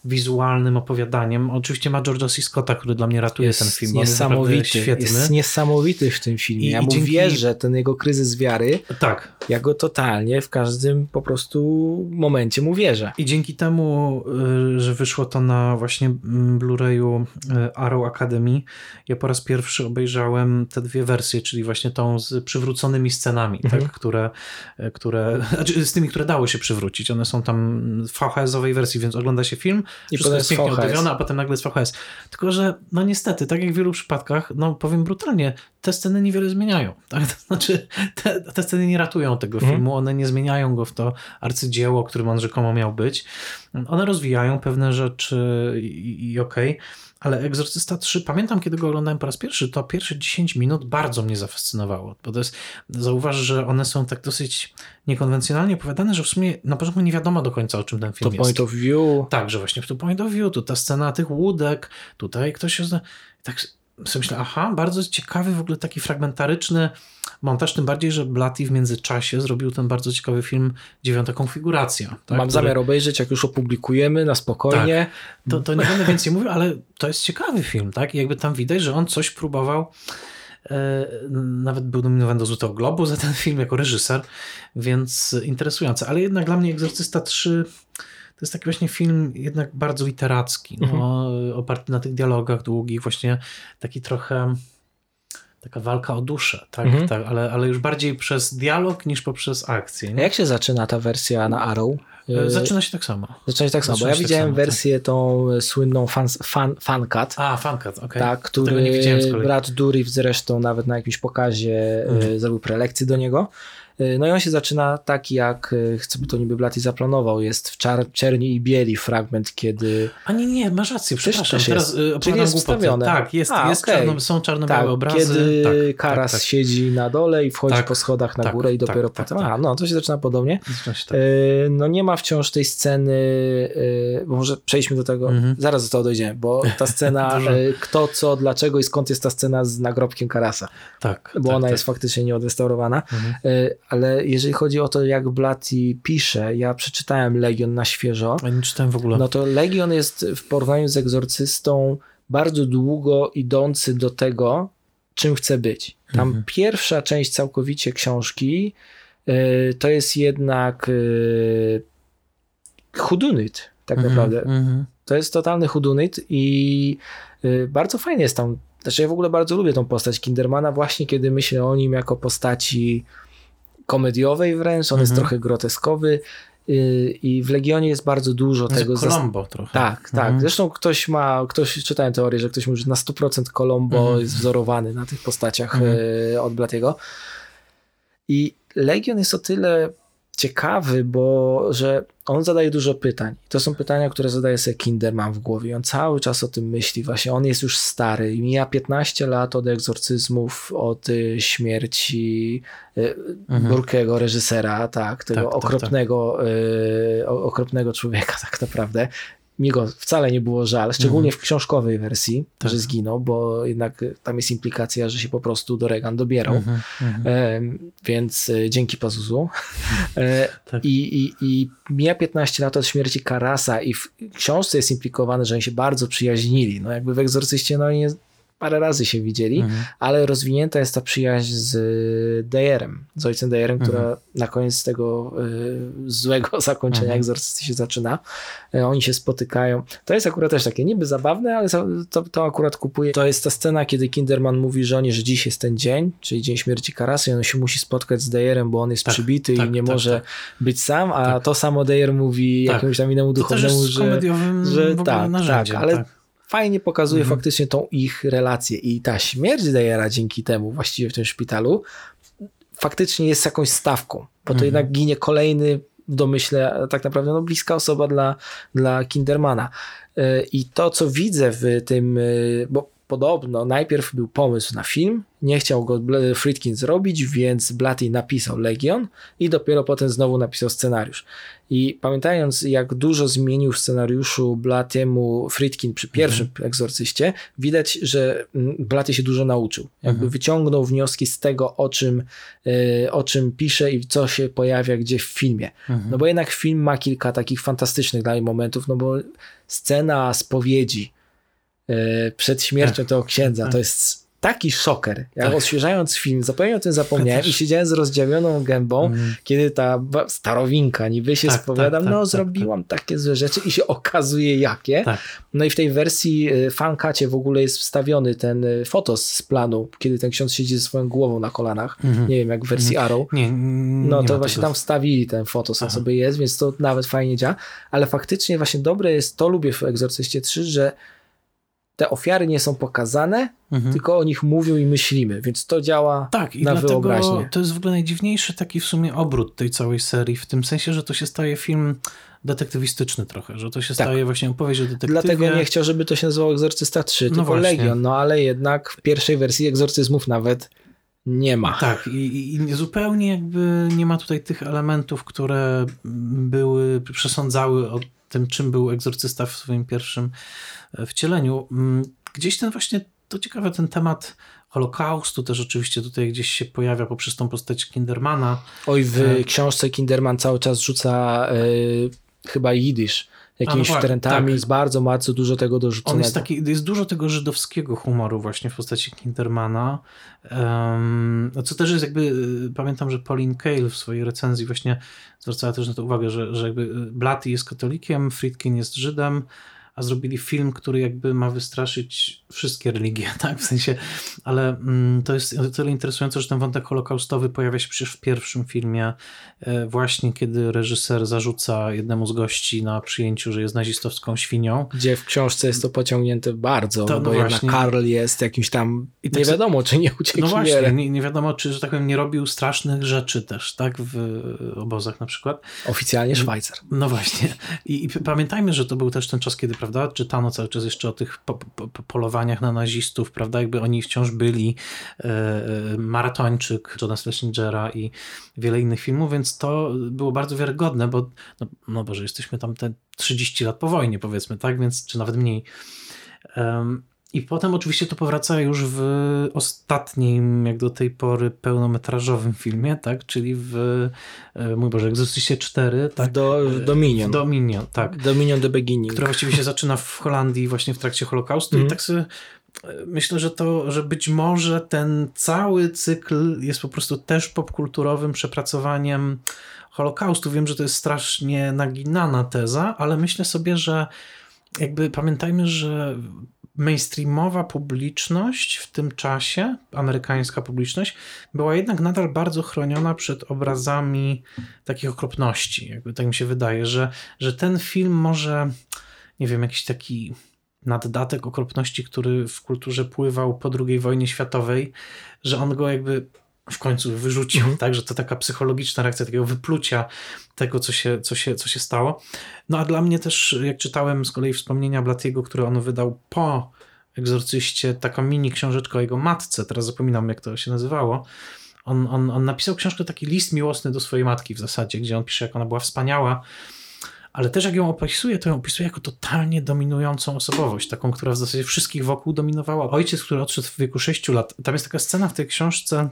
wizualnym opowiadaniem. Oczywiście ma George'a C. Scotta, który dla mnie ratuje jest ten film. Niesamowity, jest, świetny. jest niesamowity w tym filmie. I, ja i mu dzięki... wierzę, ten jego kryzys wiary. Tak. Ja go totalnie w każdym po prostu momencie mu wierzę. I dzięki temu, y, że wyszło to na właśnie mm, Blu-rayu y, Arrow Academy, ja po raz pierwszy obejrzałem te dwie wersje, czyli właśnie tą z przywróconymi scenami, tak? mhm. tak? które, y, które znaczy z tymi, które dało się przywrócić. One są tam w VHS-owej wersji, więc ogląda się film, i wszystko jest pięknie oddawione, a potem nagle jest VHS. Tylko, że no niestety, tak jak w wielu przypadkach, no powiem brutalnie, te sceny niewiele zmieniają. Tak? To znaczy, te, te sceny nie ratują tego mhm. filmu, one nie zmieniają go w to arcydzieło, którym on rzekomo miał być. One rozwijają pewne rzeczy i, i okej, okay ale Egzorcysta 3, pamiętam kiedy go oglądałem po raz pierwszy, to pierwsze 10 minut bardzo mnie zafascynowało, bo to jest, zauważ, że one są tak dosyć niekonwencjonalnie opowiadane, że w sumie na początku nie wiadomo do końca o czym ten film to jest. point of view. Tak, że właśnie w to point of view, tu ta scena tych łódek, tutaj ktoś się... Tak sobie myślę, aha, bardzo ciekawy w ogóle taki fragmentaryczny montaż, tym bardziej, że Blatty w międzyczasie zrobił ten bardzo ciekawy film Dziewiąta Konfiguracja. Tak, Mam który... zamiar obejrzeć, jak już opublikujemy na spokojnie. Tak. To, to nie będę więcej mówił, ale to jest ciekawy film, tak? I jakby tam widać, że on coś próbował e, nawet był nominowany do Złotego Globu za ten film jako reżyser, więc interesujące. Ale jednak dla mnie Egzorcysta 3 to jest taki właśnie film jednak bardzo literacki, no, mhm. oparty na tych dialogach długich, właśnie taki trochę taka walka o duszę, tak, mhm. tak ale, ale już bardziej przez dialog niż poprzez akcję. Jak się zaczyna ta wersja na Arrow? E, zaczyna się tak samo. Zaczyna się tak samo, bo ja tak widziałem samo, wersję tak. tą słynną fan, fan, fancut. A, fancut, okej. Okay. Tak, który Brad Dourif zresztą nawet na jakimś pokazie mhm. zrobił prelekcję do niego. Y, no i on się zaczyna tak, jak y, chce by to niby Blatty zaplanował. Jest w czar czerni i bieli fragment, kiedy... A nie, nie, masz rację, przepraszam. Też teraz jest. Czyli jest wstawione. Tak, jest, A, jest okay. czarno, są czarno-białe tak, obrazy. Kiedy tak, Karas tak, tak. siedzi na dole i wchodzi tak, po schodach na tak, górę i tak, dopiero potem... A, no, to się zaczyna podobnie. Y, no nie ma wciąż tej sceny, bo może przejdźmy do tego, mhm. zaraz do tego dojdziemy, bo ta scena, kto, co, dlaczego i skąd jest ta scena z nagrobkiem Karasa. Tak. Bo ona jest faktycznie nieodrestaurowana. Mhm ale jeżeli chodzi o to, jak Blatty pisze, ja przeczytałem Legion na świeżo. Ja nie czytałem w ogóle. No to Legion jest w porównaniu z Egzorcystą bardzo długo idący do tego, czym chce być. Tam mhm. pierwsza część całkowicie książki y, to jest jednak y, tak mhm, naprawdę. Mhm. To jest totalny hudunyt i y, bardzo fajnie jest tam znaczy ja w ogóle bardzo lubię tą postać Kindermana właśnie kiedy myślę o nim jako postaci komediowej wręcz, on mhm. jest trochę groteskowy, y, i w Legionie jest bardzo dużo jest tego. Colombo trochę. Tak, tak. Mhm. Zresztą ktoś ma, ktoś czytałem teorię, że ktoś mówi, że na 100% Colombo mhm. jest wzorowany na tych postaciach mhm. Y, od Blatiego. I Legion jest o tyle ciekawy, bo że on zadaje dużo pytań. To są pytania, które zadaje sobie Kinderman w głowie. On cały czas o tym myśli. Właśnie on jest już stary i mija 15 lat od egzorcyzmów, od y, śmierci y, mhm. Burkego, reżysera, tak, tego tak, okropnego, tak, tak. okropnego człowieka tak naprawdę mi go wcale nie było żal, szczególnie w książkowej wersji, tak. że zginął, bo jednak tam jest implikacja, że się po prostu do Regan dobierał. Mhm, e, więc dzięki Pazuzu. E, tak. I, i, I mija 15 lat od śmierci Karasa i w książce jest implikowane, że oni się bardzo przyjaźnili. No jakby w Egzorcyście no nie parę razy się widzieli, mhm. ale rozwinięta jest ta przyjaźń z Dejerem, z ojcem Dejerem, mhm. która na koniec tego y, złego zakończenia mhm. egzorcysty się zaczyna. Y, oni się spotykają. To jest akurat też takie niby zabawne, ale to, to akurat kupuje. To jest ta scena, kiedy Kinderman mówi żonie, że dziś jest ten dzień, czyli dzień śmierci Karasy i on się musi spotkać z Dejerem, bo on jest tak, przybity tak, i nie tak, może tak. być sam, a tak. to samo Dejer mówi tak. jakiemuś tam innemu duchownemu, że, że tak, tak, ale fajnie pokazuje mhm. faktycznie tą ich relację i ta śmierć Dejera dzięki temu właściwie w tym szpitalu faktycznie jest jakąś stawką, bo to mhm. jednak ginie kolejny w domyśle tak naprawdę no, bliska osoba dla, dla Kindermana. Y, I to, co widzę w tym, y, bo podobno najpierw był pomysł na film, nie chciał go Friedkin zrobić, więc Blatty napisał Legion i dopiero potem znowu napisał scenariusz. I pamiętając, jak dużo zmienił w scenariuszu Blattiemu Friedkin przy pierwszym mhm. egzorcyście, widać, że mm, Blatty się dużo nauczył. Jakby mhm. wyciągnął wnioski z tego, o czym, e, o czym pisze i co się pojawia gdzie w filmie. Mhm. No bo jednak film ma kilka takich fantastycznych dla mnie momentów, no bo scena spowiedzi, przed śmiercią tak. tego księdza. Tak. To jest taki szoker. Ja tak. odświeżając film, zupełnie o tym zapomniałem i siedziałem z rozdziawioną gębą, mm. kiedy ta starowinka niby się tak, spowiada, tak, no tak, zrobiłam takie złe rzeczy i się okazuje jakie. No i w tej wersji e, fankacie w ogóle jest wstawiony ten e, fotos z planu, kiedy ten ksiądz siedzi ze swoją głową na kolanach. Mm -hmm. Nie wiem, jak w wersji mm -hmm. Arrow. Nie, nie no to właśnie tego. tam wstawili ten fotos, on sobie jest, więc to nawet fajnie działa, ale faktycznie właśnie dobre jest, to lubię w Egzorcyście 3, że te ofiary nie są pokazane, mhm. tylko o nich mówią i myślimy, więc to działa tak, i na dlatego wyobraźnię. To jest w ogóle najdziwniejszy taki w sumie obrót tej całej serii, w tym sensie, że to się staje film detektywistyczny trochę, że to się tak. staje właśnie opowieść o detektywie. Dlatego nie chciał, żeby to się nazywało Egzorcysta 3, no tylko właśnie. Legion, no ale jednak w pierwszej wersji egzorcyzmów nawet nie ma. Tak, i, i, zupełnie jakby nie ma tutaj tych elementów, które były, przesądzały o tym, czym był egzorcysta w swoim pierwszym wcieleniu. Mm, gdzieś ten właśnie, to ciekawe, ten temat Holokaustu też oczywiście tutaj gdzieś się pojawia poprzez tą postać Kindermana. Oj, w e... książce Kinderman cały czas rzuca e, chyba jidysz jakimiś no trendami, tak. jest bardzo, bardzo dużo tego dorzuconego. On jest, taki, jest dużo tego żydowskiego humoru właśnie w postaci Kindermana, um, co też jest jakby, y, pamiętam, że Pauline Kael w swojej recenzji właśnie zwracała też na to uwagę, że, że jakby Blatty jest katolikiem, Friedkin jest Żydem, a zrobili film, który jakby ma wystraszyć wszystkie religie, tak? W sensie, ale mm, to jest o tyle interesujące, że ten wątek holokaustowy pojawia się przecież w pierwszym filmie, e, właśnie kiedy reżyser zarzuca jednemu z gości na przyjęciu, że jest nazistowską świnią. Gdzie w książce jest to pociągnięte bardzo, to, no bo no jednak Karl jest jakimś tam, I tak nie wiadomo, czy nie uciekł. No właśnie, nie, nie, wiadomo, czy, że tak powiem, nie robił strasznych rzeczy też, tak? W obozach na przykład. Oficjalnie Szwajcar. No właśnie. I, I pamiętajmy, że to był też ten czas, kiedy prawda, czytano cały czas jeszcze o tych po, po, polowaniach na nazistów, prawda, jakby oni wciąż byli, e, e, Maratończyk Johna Schlesingera i wiele innych filmów, więc to było bardzo wiarygodne, bo no, no Boże, jesteśmy tam te 30 lat po wojnie powiedzmy, tak, więc, czy nawet mniej. Um, i potem oczywiście to powraca już w ostatnim, jak do tej pory, pełnometrażowym filmie, tak? Czyli w, e, mój Boże, Egzostyście 4. Tak? Do, Dominion. Dominion, tak. Dominion the Beginning. Która właściwie się zaczyna w Holandii właśnie w trakcie Holokaustu mm. i mhm. tak sobie e, myślę, że to, że być może ten cały cykl jest po prostu też popkulturowym przepracowaniem Holokaustu. Wiem, że to jest strasznie naginana teza, ale myślę sobie, że jakby pamiętajmy, że mainstreamowa publiczność w tym czasie, amerykańska publiczność, była jednak nadal bardzo chroniona przed obrazami takich okropności. Jakby tak mi się wydaje, że, że ten film może, nie wiem, jakiś taki naddatek okropności, który w kulturze pływał po II wojnie światowej, że on go jakby w końcu wyrzucił, mm. tak, że to taka psychologiczna reakcja takiego wyplucia tego, co się, co, się, co się stało. No a dla mnie też, jak czytałem z kolei wspomnienia Blatiego, które on wydał po Egzorcyście, taką mini książeczkę o jego matce, teraz zapominam jak to się nazywało, on, on, on napisał książkę, taki list miłosny do swojej matki w zasadzie, gdzie on pisze, jak ona była wspaniała, ale też jak ją opisuje, to ją opisuje jako totalnie dominującą osobowość, taką, która w zasadzie wszystkich wokół dominowała. Ojciec, który odszedł w wieku 6 lat. Tam jest taka scena w tej książce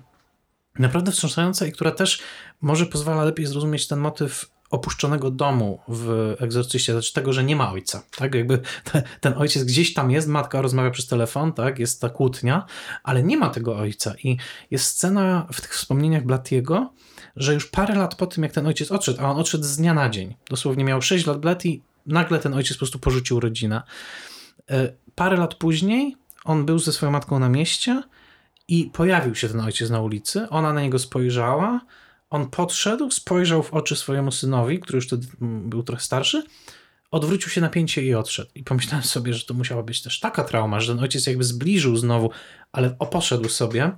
naprawdę wstrząsająca i która też może pozwala lepiej zrozumieć ten motyw opuszczonego domu w egzorcyście, znaczy tego, że nie ma ojca, tak, jakby te, ten ojciec gdzieś tam jest, matka rozmawia przez telefon, tak, jest ta kłótnia, ale nie ma tego ojca. I jest scena w tych wspomnieniach Blatiego, że już parę lat po tym, jak ten ojciec odszedł, a on odszedł z dnia na dzień, dosłownie miał 6 lat Blati, nagle ten ojciec po prostu porzucił rodzinę. E, parę lat później on był ze swoją matką na mieście i pojawił się ten ojciec na ulicy, ona na niego spojrzała, on podszedł, spojrzał w oczy swojemu synowi, który już wtedy był trochę starszy, odwrócił się napięcie i odszedł. I pomyślałem sobie, że to musiała być też taka trauma, że ten ojciec jakby zbliżył znowu, ale poszedł sobie,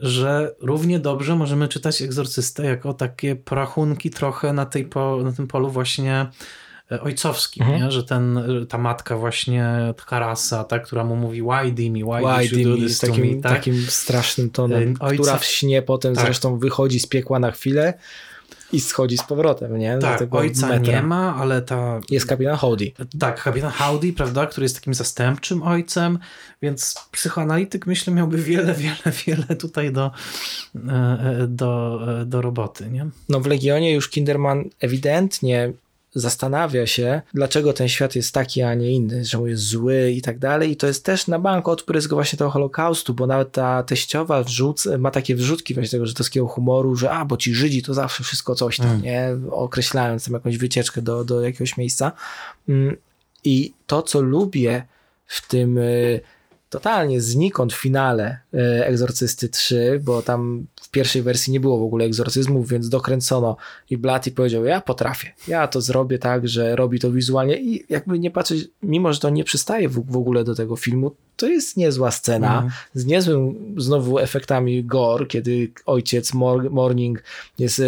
że równie dobrze możemy czytać egzorcystę jako takie porachunki trochę na, tej po, na tym polu właśnie ojcowskim, mhm. że ten, ta matka właśnie Karasa, ta, która mu mówi why Dimi, why, why did you do z takim, me, tak? takim strasznym tonem, e, Ojca... która w śnie potem tak. zresztą wychodzi z piekła na chwilę i schodzi z powrotem, nie? tak, ojca metra. nie ma, ale ta... Jest kapitan Howdy. Tak, kapitan Howdy, prawda, który jest takim zastępczym ojcem, więc psychoanalityk myślę miałby wiele, wiele, wiele tutaj do, e, do, do roboty, nie? No w Legionie już Kinderman ewidentnie zastanawia się, dlaczego ten świat jest taki, a nie inny, że jest zły i tak dalej. I to jest też na bank odprysk właśnie tego Holokaustu, bo nawet ta teściowa wrzut, ma takie wrzutki właśnie tego żydowskiego humoru, że a, bo ci Żydzi to zawsze wszystko coś tam, mm. nie? Określając tam jakąś wycieczkę do, do jakiegoś miejsca. Mm, I to, co lubię w tym y, totalnie znikąd w finale Egzorcysty 3, bo tam pierwszej wersji nie było w ogóle egzorcyzmów, więc dokręcono i Blatty powiedział, ja potrafię, ja to zrobię tak, że robi to wizualnie i jakby nie patrzeć, mimo że to nie przystaje w, w ogóle do tego filmu, to jest niezła scena, mm. z niezłym znowu efektami gore, kiedy ojciec Morning jest e,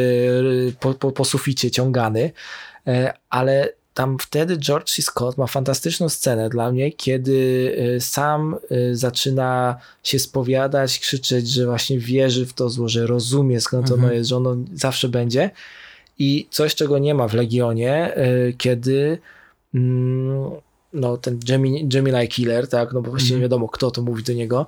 po, po, po suficie ciągany, e, ale tam wtedy George C. Scott ma fantastyczną scenę dla mnie, kiedy y, sam y, zaczyna się spowiadać, krzyczeć, że właśnie wierzy w to zło, że rozumie skąd ono mhm. jest, że ono zawsze będzie. I coś, czego nie ma w Legionie, y, kiedy mm, no, ten Gemini, Gemini Killer, tak, no bo właściwie nie mhm. wiadomo, kto to mówi do niego,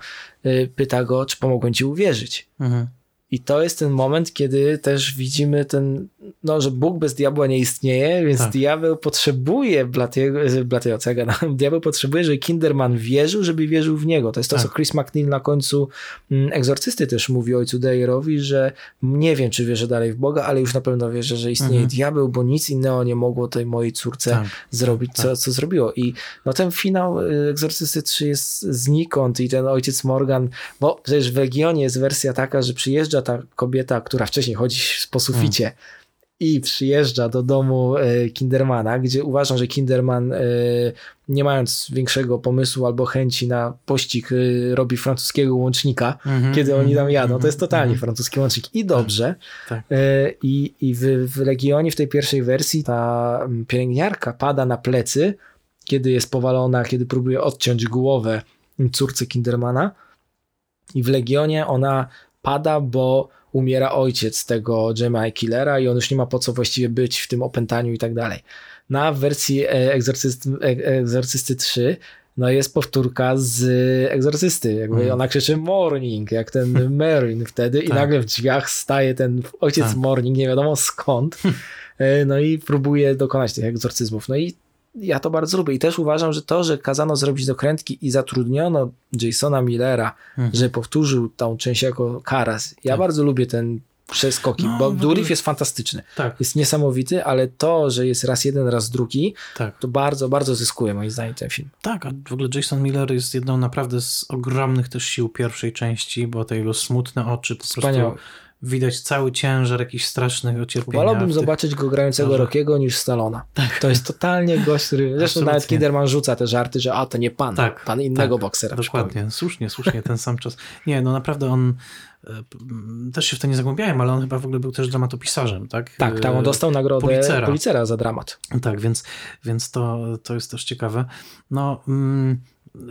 pyta go, czy pomogłem ci uwierzyć. Mhm. I to jest ten moment, kiedy też widzimy ten, no, że Bóg bez diabła nie istnieje, więc tak. diabeł potrzebuje Blatiego, Blatiego no, diabeł potrzebuje, żeby Kinderman wierzył, żeby wierzył w niego. To jest to, tak. co Chris McNeil na końcu mm, Egzorcysty też mówi ojcu Dejerowi, że nie wiem, czy wierzę dalej w Boga, ale już na pewno wierzę, że istnieje mhm. diabeł, bo nic innego nie mogło tej mojej córce tak. zrobić, co, tak. co zrobiło. I no, ten finał y, Egzorcysty 3 jest znikąd i ten ojciec Morgan, bo przecież w Legionie jest wersja taka, że przyjeżdża ta kobieta, która wcześniej chodzi po suficie hmm. i przyjeżdża do domu e, Kindermana, gdzie uważam, że Kinderman e, nie mając większego pomysłu albo chęci na pościg e, robi francuskiego łącznika, mm -hmm, kiedy oni tam jadą. To jest totalnie mm -hmm. francuski łącznik i dobrze. Tak. I, i w, w Legionie w tej pierwszej wersji ta pielęgniarka pada na plecy, kiedy jest powalona, kiedy próbuje odciąć głowę córce Kindermana i w Legionie ona pada, bo umiera ojciec tego Jemai Killera i on już nie ma po co właściwie być w tym opętaniu i tak dalej. Na wersji e, Egzorcysty, e, Egzorcysty 3 no jest powtórka z Egzorcysty. Jakby mm. ona krzyczy Morning, jak ten Merlin wtedy i tak. nagle w drzwiach staje ten ojciec tak. Morning, nie wiadomo skąd. E, no i próbuje dokonać tych egzorcyzmów. No i ja to bardzo lubię i też uważam, że to, że kazano zrobić dokrętki i zatrudniono Jasona Millera, mhm. że powtórzył tą część jako Karas. Ja tak. bardzo lubię ten przeskoki, no, bo Durif jest fantastyczny. Tak. Jest niesamowity, ale to, że jest raz jeden, raz drugi, tak. to bardzo, bardzo zyskuje moim zdaniem ten film. Tak, a w ogóle Jason Miller jest jedną naprawdę z ogromnych też sił pierwszej części, bo te jego smutne oczy po Wspaniałe. prostu widać cały ciężar jakichś strasznych cierpienia. Wolałbym zobaczyć go grającego Może... Rockiego niż Stallona. Tak. To jest totalnie gość, który... Zresztą Absolutnie. nawet Kiderman rzuca te żarty, że a, to nie pan, tak. pan innego tak. boksera. Dokładnie, słusznie, słusznie, ten sam czas. Nie, no naprawdę on e, też się w to nie zagłębiałem, ale on chyba w ogóle był też dramatopisarzem, tak? Tak, tam on dostał nagrodę Policera, Policera za dramat. Tak, więc, więc to, to jest też ciekawe. No... Mm,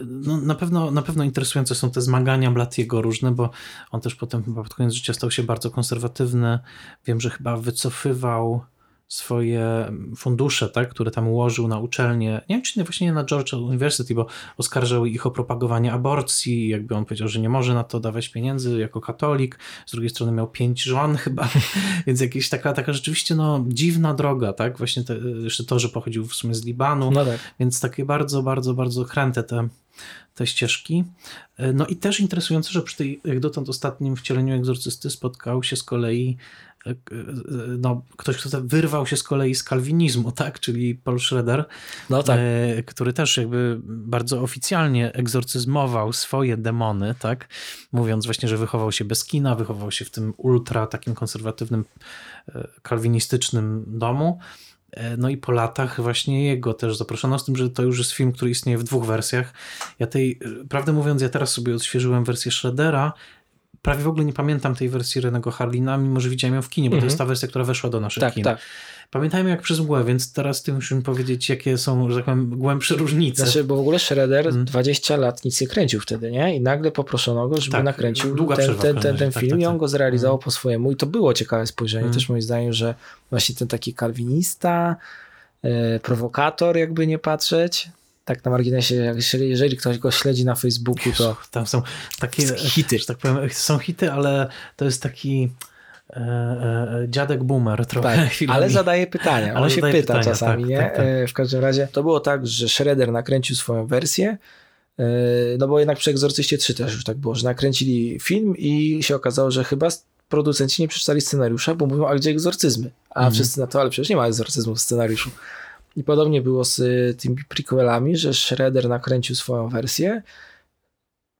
no, na, pewno, na pewno interesujące są te zmagania Blatiego różne, bo on też potem chyba pod koniec życia stał się bardzo konserwatywny. Wiem, że chyba wycofywał swoje fundusze, tak, które tam ułożył na uczelnię, nie wiem czy nie, właśnie nie na George University, bo oskarżał ich o propagowanie aborcji, jakby on powiedział, że nie może na to dawać pieniędzy jako katolik, z drugiej strony miał pięć żon chyba, więc jakaś taka, taka rzeczywiście no, dziwna droga, tak, właśnie te, jeszcze to, że pochodził w sumie z Libanu, no tak. więc takie bardzo, bardzo, bardzo kręte te te ścieżki. No i też interesujące, że przy tej jak dotąd ostatnim wcieleniu egzorcysty spotkał się z kolei no, ktoś, kto wyrwał się z kolei z kalwinizmu, tak? czyli Paul Schroeder, no tak. E, który też jakby bardzo oficjalnie egzorcyzmował swoje demony, tak? mówiąc właśnie, że wychował się bez kina, wychował się w tym ultra takim konserwatywnym, e, kalwinistycznym domu. E, no i po latach właśnie jego też zaproszono, z tym, że to już jest film, który istnieje w dwóch wersjach. Ja tej, prawdę mówiąc, ja teraz sobie odświeżyłem wersję Schroedera prawie w ogóle nie pamiętam tej wersji Renego Harlina, mimo że widziałem ją w kinie, bo to jest mhm. ta wersja, która weszła do naszych tak, kin. Tak. Pamiętajmy jak przez mgłę, więc teraz ty musimy powiedzieć, jakie są, że tak powiem, głębsze różnice. Znaczy, bo w ogóle Shredder hmm. 20 lat nic nie kręcił wtedy, nie? I nagle poproszono go, żeby tak, nakręcił ten, ten, ten, ten tak, film tak, i on tak. go zrealizował hmm. po swojemu i to było ciekawe spojrzenie hmm. też moim zdaniem, że właśnie ten taki kalwinista, e, prowokator jakby nie patrzeć, tak na marginesie, jeżeli, ktoś go śledzi na Facebooku, to tam są takie hity, że tak powiem, są hity, ale to jest taki e, e, dziadek boomer trochę. Tak, ale zadaje pytania, ale on się pyta pytania, czasami, tak, nie? Tak, tak. E, w każdym razie to było tak, że Shredder nakręcił swoją wersję, e, no bo jednak przy Egzorcyście 3 też już tak było, że nakręcili film i się okazało, że chyba producenci nie przeczytali scenariusza, bo mówią, a gdzie egzorcyzmy? A mhm. wszyscy na to, ale przecież nie ma egzorcyzmu w scenariuszu. I podobnie było z tymi prequelami, że Shredder nakręcił swoją wersję,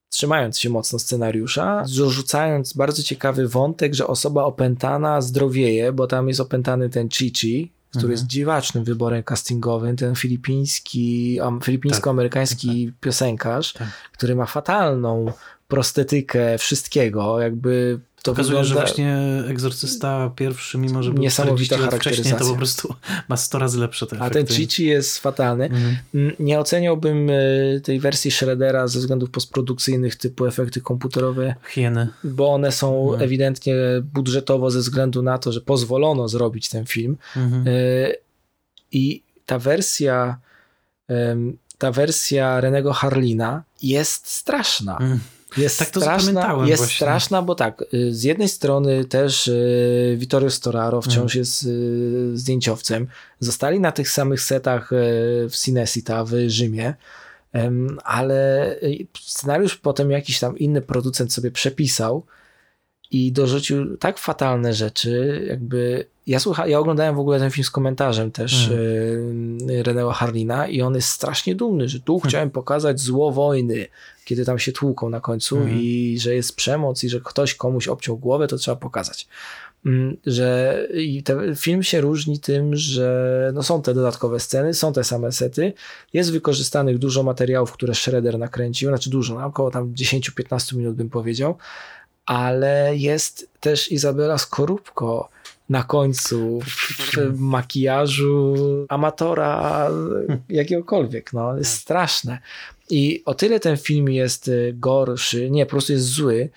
trzymając się mocno scenariusza, dorzucając bardzo ciekawy wątek, że osoba opętana zdrowieje, bo tam jest opętany ten Chichi, który mhm. jest dziwacznym wyborem castingowym, ten filipiński, filipińsko-amerykański tak, tak, tak. piosenkarz, tak. który ma fatalną prostetykę wszystkiego, jakby to Pokazuje, wygląda... że właśnie Egzorcysta pierwszy, mimo że był niesamowita charakteryzacja. to po prostu ma 100 razy lepsze te A ten Chichi jest fatalny. Mhm. Nie oceniałbym e, tej wersji Shreddera ze względów postprodukcyjnych typu efekty komputerowe. Hieny. Bo one są mhm. ewidentnie budżetowo ze względu na to, że pozwolono zrobić ten film. Mhm. E, I ta wersja ta wersja Renego Harlina jest straszna. Jest tak to straszna, jest właśnie. straszna, bo tak, y, z jednej strony też y, Vittorio Storaro wciąż mm. jest y, zdjęciowcem. Zostali na tych samych setach w Cinesita w Rzymie, ale scenariusz potem jakiś tam inny producent sobie przepisał i dorzucił tak fatalne rzeczy, jakby ja, słucha, ja oglądałem w ogóle ten film z komentarzem też hmm. y, Harlina i on jest strasznie dumny, że tu hmm. chciałem pokazać zło wojny, kiedy tam się tłuką na końcu hmm. i że jest przemoc i że ktoś komuś obciął głowę, to trzeba pokazać. Mm, że i ten film się różni tym, że no są te dodatkowe sceny, są te same sety, jest wykorzystanych dużo materiałów, które Shredder nakręcił, znaczy dużo, no, około tam 10-15 minut bym powiedział, ale jest też Izabela Skorupko na końcu w makijażu amatora jakiegokolwiek. No, jest straszne. I o tyle ten film jest y, gorszy, nie, po prostu jest zły,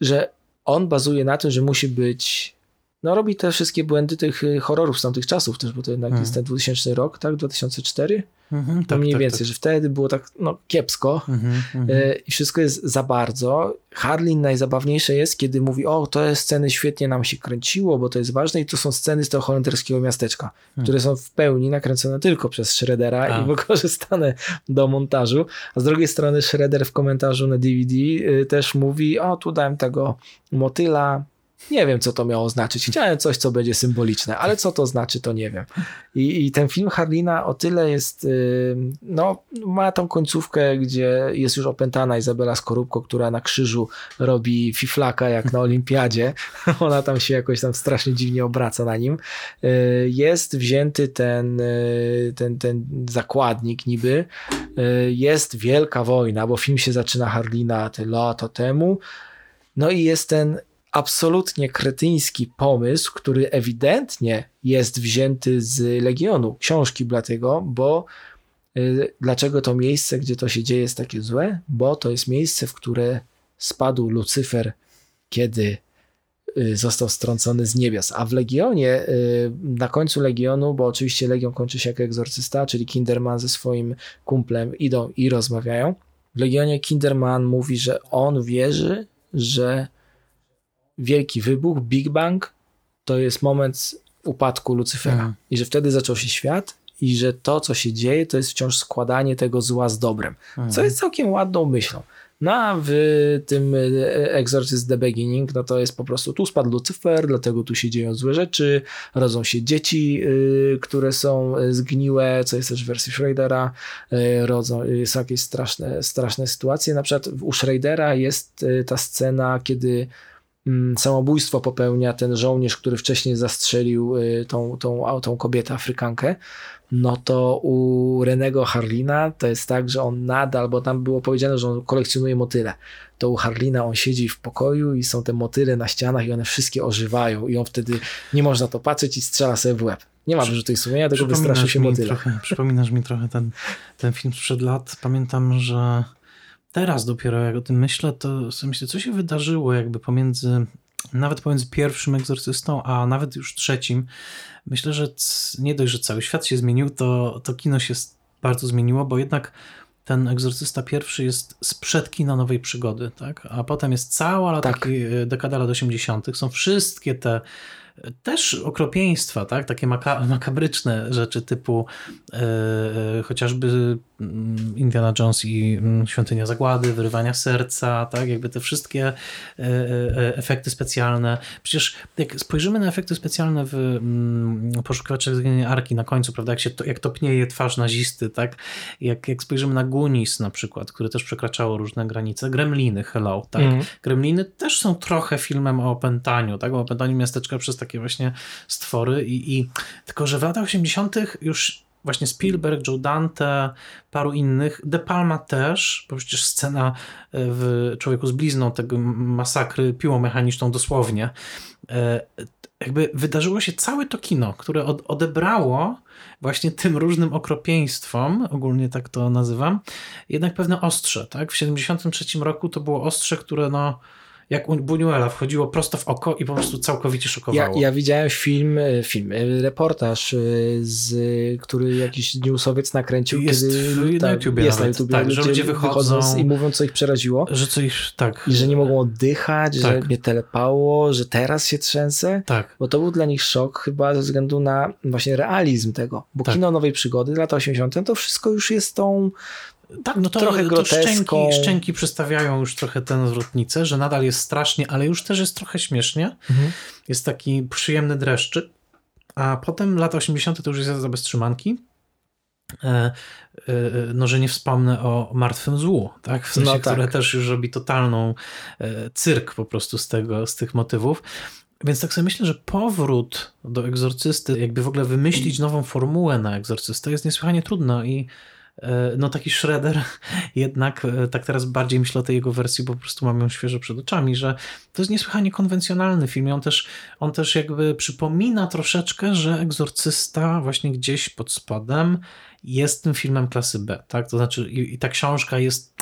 że on bazuje na tym, że musi być no robi te wszystkie błędy tych y, horrorów z tamtych czasów też, bo to jednak hmm. jest ten 2000 rok, tak? 2004? Mhm, tak, mniej tak, więcej, tak. że wtedy było tak no, kiepsko mhm, mhm. e, i wszystko jest za bardzo. Harlin najzabawniejsze jest, kiedy mówi, o, to sceny świetnie nam się kręciło, bo to jest ważne i to są sceny z tego holenderskiego miasteczka, hmm. które są w pełni nakręcone tylko przez Shreddera A. i wykorzystane do montażu. A z drugiej strony Shredder w komentarzu na DVD y, też mówi, o, tu dałem tego motyla, Nie wiem, co to miało znaczyć. Chciałem coś, co będzie symboliczne, ale co to znaczy, to nie wiem. I, i ten film Harlina o tyle jest, y, no, ma tą końcówkę, gdzie jest już opętana Izabela Skorupko, która na krzyżu robi fiflaka jak na olimpiadzie. Ona tam się jakoś tam strasznie dziwnie obraca na nim. Y, jest wzięty ten, y, ten, ten zakładnik niby. Jest wielka wojna, bo film się zaczyna Harlina te lata temu. No i jest ten absolutnie kretyński pomysł, który ewidentnie jest wzięty z Legionu, książki Blatego, bo y, dlaczego to miejsce, gdzie to się dzieje jest takie złe? Bo to jest miejsce, w które spadł Lucyfer, kiedy y, został strącony z niebios. A w Legionie, y, na końcu Legionu, bo oczywiście Legion kończy się jako egzorcysta, czyli Kinderman ze swoim kumplem idą i rozmawiają. W Legionie Kinderman mówi, że on wierzy, że wielki wybuch, Big Bang, to jest moment upadku Lucyfera. Mhm. I że wtedy zaczął się świat i że to, co się dzieje, to jest wciąż składanie tego zła z dobrem. Mhm. Co jest całkiem ładną myślą. No a w tym e, Exorcist The Beginning, no to jest po prostu tu spadł Lucyfer, dlatego tu się dzieją złe rzeczy, rodzą się dzieci, yy, które są e, zgniłe, co jest też w wersji Schradera, yy, rodzą, są jakieś straszne, straszne sytuacje. Na przykład u Schradera jest ta scena, kiedy samobójstwo popełnia ten żołnierz, który wcześniej zastrzelił y, tą, tą, tą kobietę Afrykankę, no to u Renego Harlina to jest tak, że on nadal, bo tam było powiedziane, że on kolekcjonuje motyle, to u Harlina on siedzi w pokoju i są te motyle na ścianach i one wszystkie ożywają i on wtedy nie można to patrzeć i strzela sobie w łeb. Nie ma wyrzutu sumienia, tylko wystraszył się motyla. przypominasz mi trochę ten, ten film sprzed lat. Pamiętam, że teraz dopiero jak o tym myślę, to sobie myślę, co się wydarzyło jakby pomiędzy, nawet pomiędzy pierwszym egzorcystą, a nawet już trzecim. Myślę, że nie dość, że cały świat się zmienił, to, to kino się bardzo zmieniło, bo jednak ten egzorcysta pierwszy jest sprzed kina nowej przygody, tak? A potem jest cała lata, tak. E, dekada lat 80. Są wszystkie te też okropieństwa, tak? takie maka makabryczne rzeczy typu e, e, chociażby Indiana Jones i mm, Świątynia Zagłady, wyrywania serca, tak? jakby te wszystkie e, efekty specjalne. Przecież jak spojrzymy na efekty specjalne w mm, Poszukiwaczach Zginionej Arki na końcu, prawda? jak, się to, jak topnieje twarz nazisty, tak? jak, jak spojrzymy na Gunis na przykład, który też przekraczało różne granice, Gremliny, hello, tak? Mm. Gremliny też są trochę filmem o opętaniu, tak? o opętaniu miasteczka przez takie właśnie stwory. I, i tylko, że w latach 80. już właśnie Spielberg, Joe Dante, paru innych, De Palma też, bo przecież scena e, w Człowieku z blizną tego masakry piłą mechaniczną dosłownie, e, jakby wydarzyło się całe to kino, które odebrało właśnie tym różnym okropieństwom, ogólnie tak to nazywam, jednak pewne ostrze, tak? W 73 roku to było ostrze, które no jak Buñuela wchodziło prosto w oko i po prostu całkowicie szokowało. Ja, ja widziałem film, e, film, e, reportaż, e, z, który jakiś newsowiec nakręcił. Jest kiedy, na tak, YouTubie Jest nawet, na YouTube, tak, że ludzie wychodzą, wychodzą i mówią, co ich przeraziło. Że co ich, tak. I że nie mogą oddychać, tak. że mnie telepało, że teraz się trzęsę. Tak. Bo to był dla nich szok chyba ze względu na właśnie realizm tego. Bo tak. kino nowej przygody, lata 80. to wszystko już jest tą tak, no to, trochę to szczęki, szczęki przedstawiają już trochę tę zwrotnicę, że nadal jest strasznie, ale już też jest trochę śmiesznie. Mhm. Jest taki przyjemny dreszczyk. A potem lata 80. to już jest za beztrzymanki. E, e, no, że nie wspomnę o martwym złu, tak? W sensie, no tak. które też już robi totalną e, cyrk po prostu z tego, z tych motywów. Więc tak sobie myślę, że powrót do egzorcysty, jakby w ogóle wymyślić nową formułę na egzorcystę jest niesłychanie trudno i no taki Shredder jednak, e, tak teraz bardziej myślę o tej jego wersji, bo po prostu mam ją świeżo przed oczami, że to jest niesłychanie konwencjonalny film on też, on też jakby przypomina troszeczkę, że Egzorcysta właśnie gdzieś pod spodem jest tym filmem klasy B, tak? To znaczy i, i ta książka jest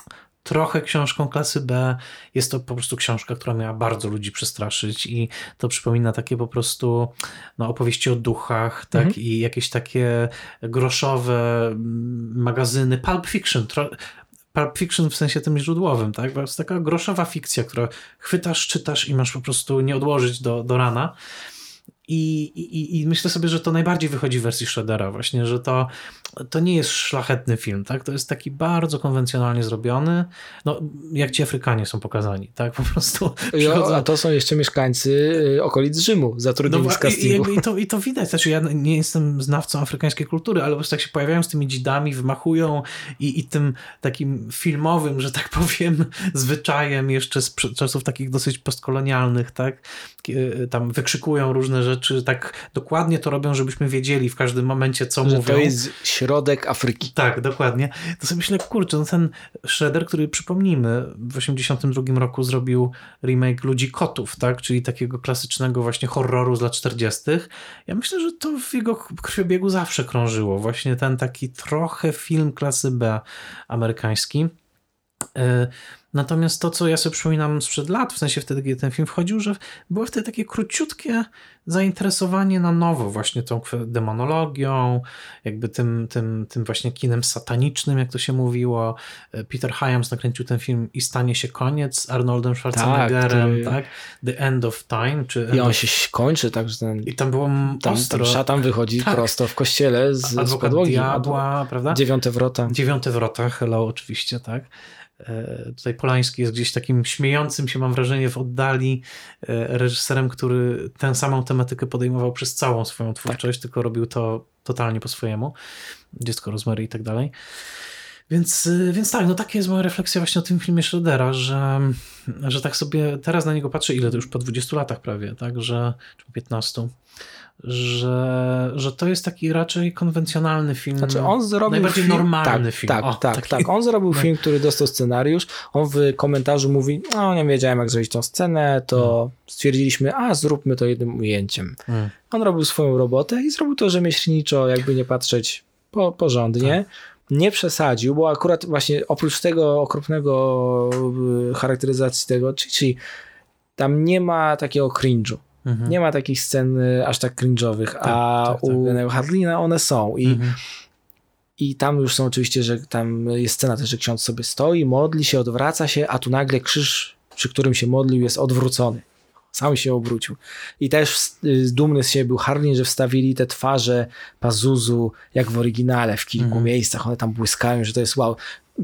trochę książką klasy B. Jest to po prostu książka, która miała bardzo ludzi przestraszyć i to przypomina takie po prostu no, opowieści o duchach, tak? Mhm. I jakieś takie groszowe mm, magazyny, Pulp Fiction. Pulp Fiction w sensie tym źródłowym, tak? To jest taka groszowa fikcja, która chwytasz, czytasz i masz po prostu nie odłożyć do, do rana. I, i, I myślę sobie, że to najbardziej wychodzi w wersji Shreddera właśnie, że to, to nie jest szlachetny film, tak? To jest taki bardzo konwencjonalnie zrobiony, no jak ci Afrykanie są pokazani, tak? Po prostu przychodzą... A to są jeszcze mieszkańcy y, okolic Rzymu, zatrudnieni no, z castingu. I, i, to, I to widać, znaczy ja nie jestem znawcą afrykańskiej kultury, ale po prostu jak się pojawiają z tymi dzidami, wymachują i, i tym takim filmowym, że tak powiem, zwyczajem jeszcze z czasów takich dosyć postkolonialnych, tak? Tam wykrzykują różne rzeczy, rzeczy tak dokładnie to robią, żebyśmy wiedzieli w każdym momencie, co że mówią. To jest środek Afryki. Tak, dokładnie. To sobie myślę, kurczę, no ten Shredder, który przypomnijmy, w 82 roku zrobił remake Ludzi Kotów, tak? Czyli takiego klasycznego właśnie horroru z lat 40. Ja myślę, że to w jego krwiobiegu zawsze krążyło. Właśnie ten taki trochę film klasy B amerykański. E, natomiast to, co ja sobie przypominam sprzed lat, w sensie wtedy, kiedy ten film wchodził, że było wtedy takie króciutkie zainteresowanie na nowo właśnie tą demonologią, jakby tym, tym, tym właśnie kinem satanicznym, jak to się mówiło. E, Peter Hyams nakręcił ten film i stanie się koniec z Arnoldem Schwarzeneggerem, tak? tak? The End of Time. Czy I on się kończy, także ten... I tam było tam, ostro. Tam szatan wychodzi tak. prosto w kościele z, Adwokat z podłogi. Diabła, prawda? Dziewiąte wrota. Dziewiąte wrota, hello oczywiście, tak? E, tutaj Polański jest gdzieś takim śmiejącym się, mam wrażenie, w oddali e, reżyserem, który tę samą tematykę podejmował przez całą swoją twórczość, tak. tylko robił to totalnie po swojemu. Dziecko Rosemary i tak dalej. Więc, e, więc tak, no taka jest moja refleksja właśnie o tym filmie Schroedera, że, że tak sobie teraz na niego patrzę, ile to już po 20 latach prawie, tak, że, czy po 15, że, że to jest taki raczej konwencjonalny film. Znaczy on zrobił najbardziej film, normalny tak, film. Tak, o, tak, taki... tak. On zrobił film, który dostał scenariusz. On w komentarzu mówi, no nie wiedziałem jak zrobić tą scenę, to hmm. stwierdziliśmy, a zróbmy to jednym ujęciem. Hmm. On robił swoją robotę i zrobił to rzemieślniczo, jakby nie patrzeć po, porządnie. Tak. Nie przesadził, bo akurat właśnie oprócz tego okropnego y, charakteryzacji tego, czyli tam nie ma takiego cringe'u. Mhm. Nie ma takich scen y, aż tak cringe'owych, tak, a tak, tak. u Harlina one są i mhm. I tam już są oczywiście, że tam jest scena też, że ksiądz sobie stoi, modli się, odwraca się, a tu nagle krzyż, przy którym się modlił, jest odwrócony. Sam się obrócił. I też y, dumny z siebie był Harlin, że wstawili te twarze Pazuzu jak w oryginale w kilku mm. miejscach. One tam błyskają, że to jest wow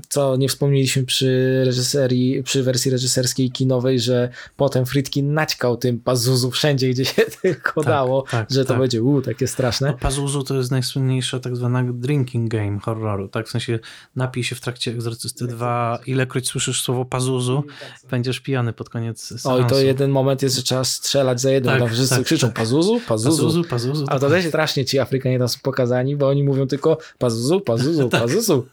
co nie wspomnieliśmy przy reżyserii, przy wersji reżyserskiej kinowej, że potem Friedkin naćkał tym Pazuzu wszędzie, gdzie się tylko tak, dało, tak, że to tak. będzie u takie straszne. No, Pazuzu to jest najsłynniejsza tak zwana drinking game horroru, tak? W sensie napij się w trakcie Egzorcysty 2, ilekroć słyszysz słowo Pazuzu, będziesz pijany pod koniec seansu. O i to jeden moment jest, że trzeba strzelać za jednym, tak, wszyscy tak, krzyczą tak. Pazuzu, Pazuzu. Pazuzu, Pazuzu. A to też strasznie ci Afrykanie tam są pokazani, bo oni mówią tylko Pazuzu, Pazuzu, tak. Pazuzu.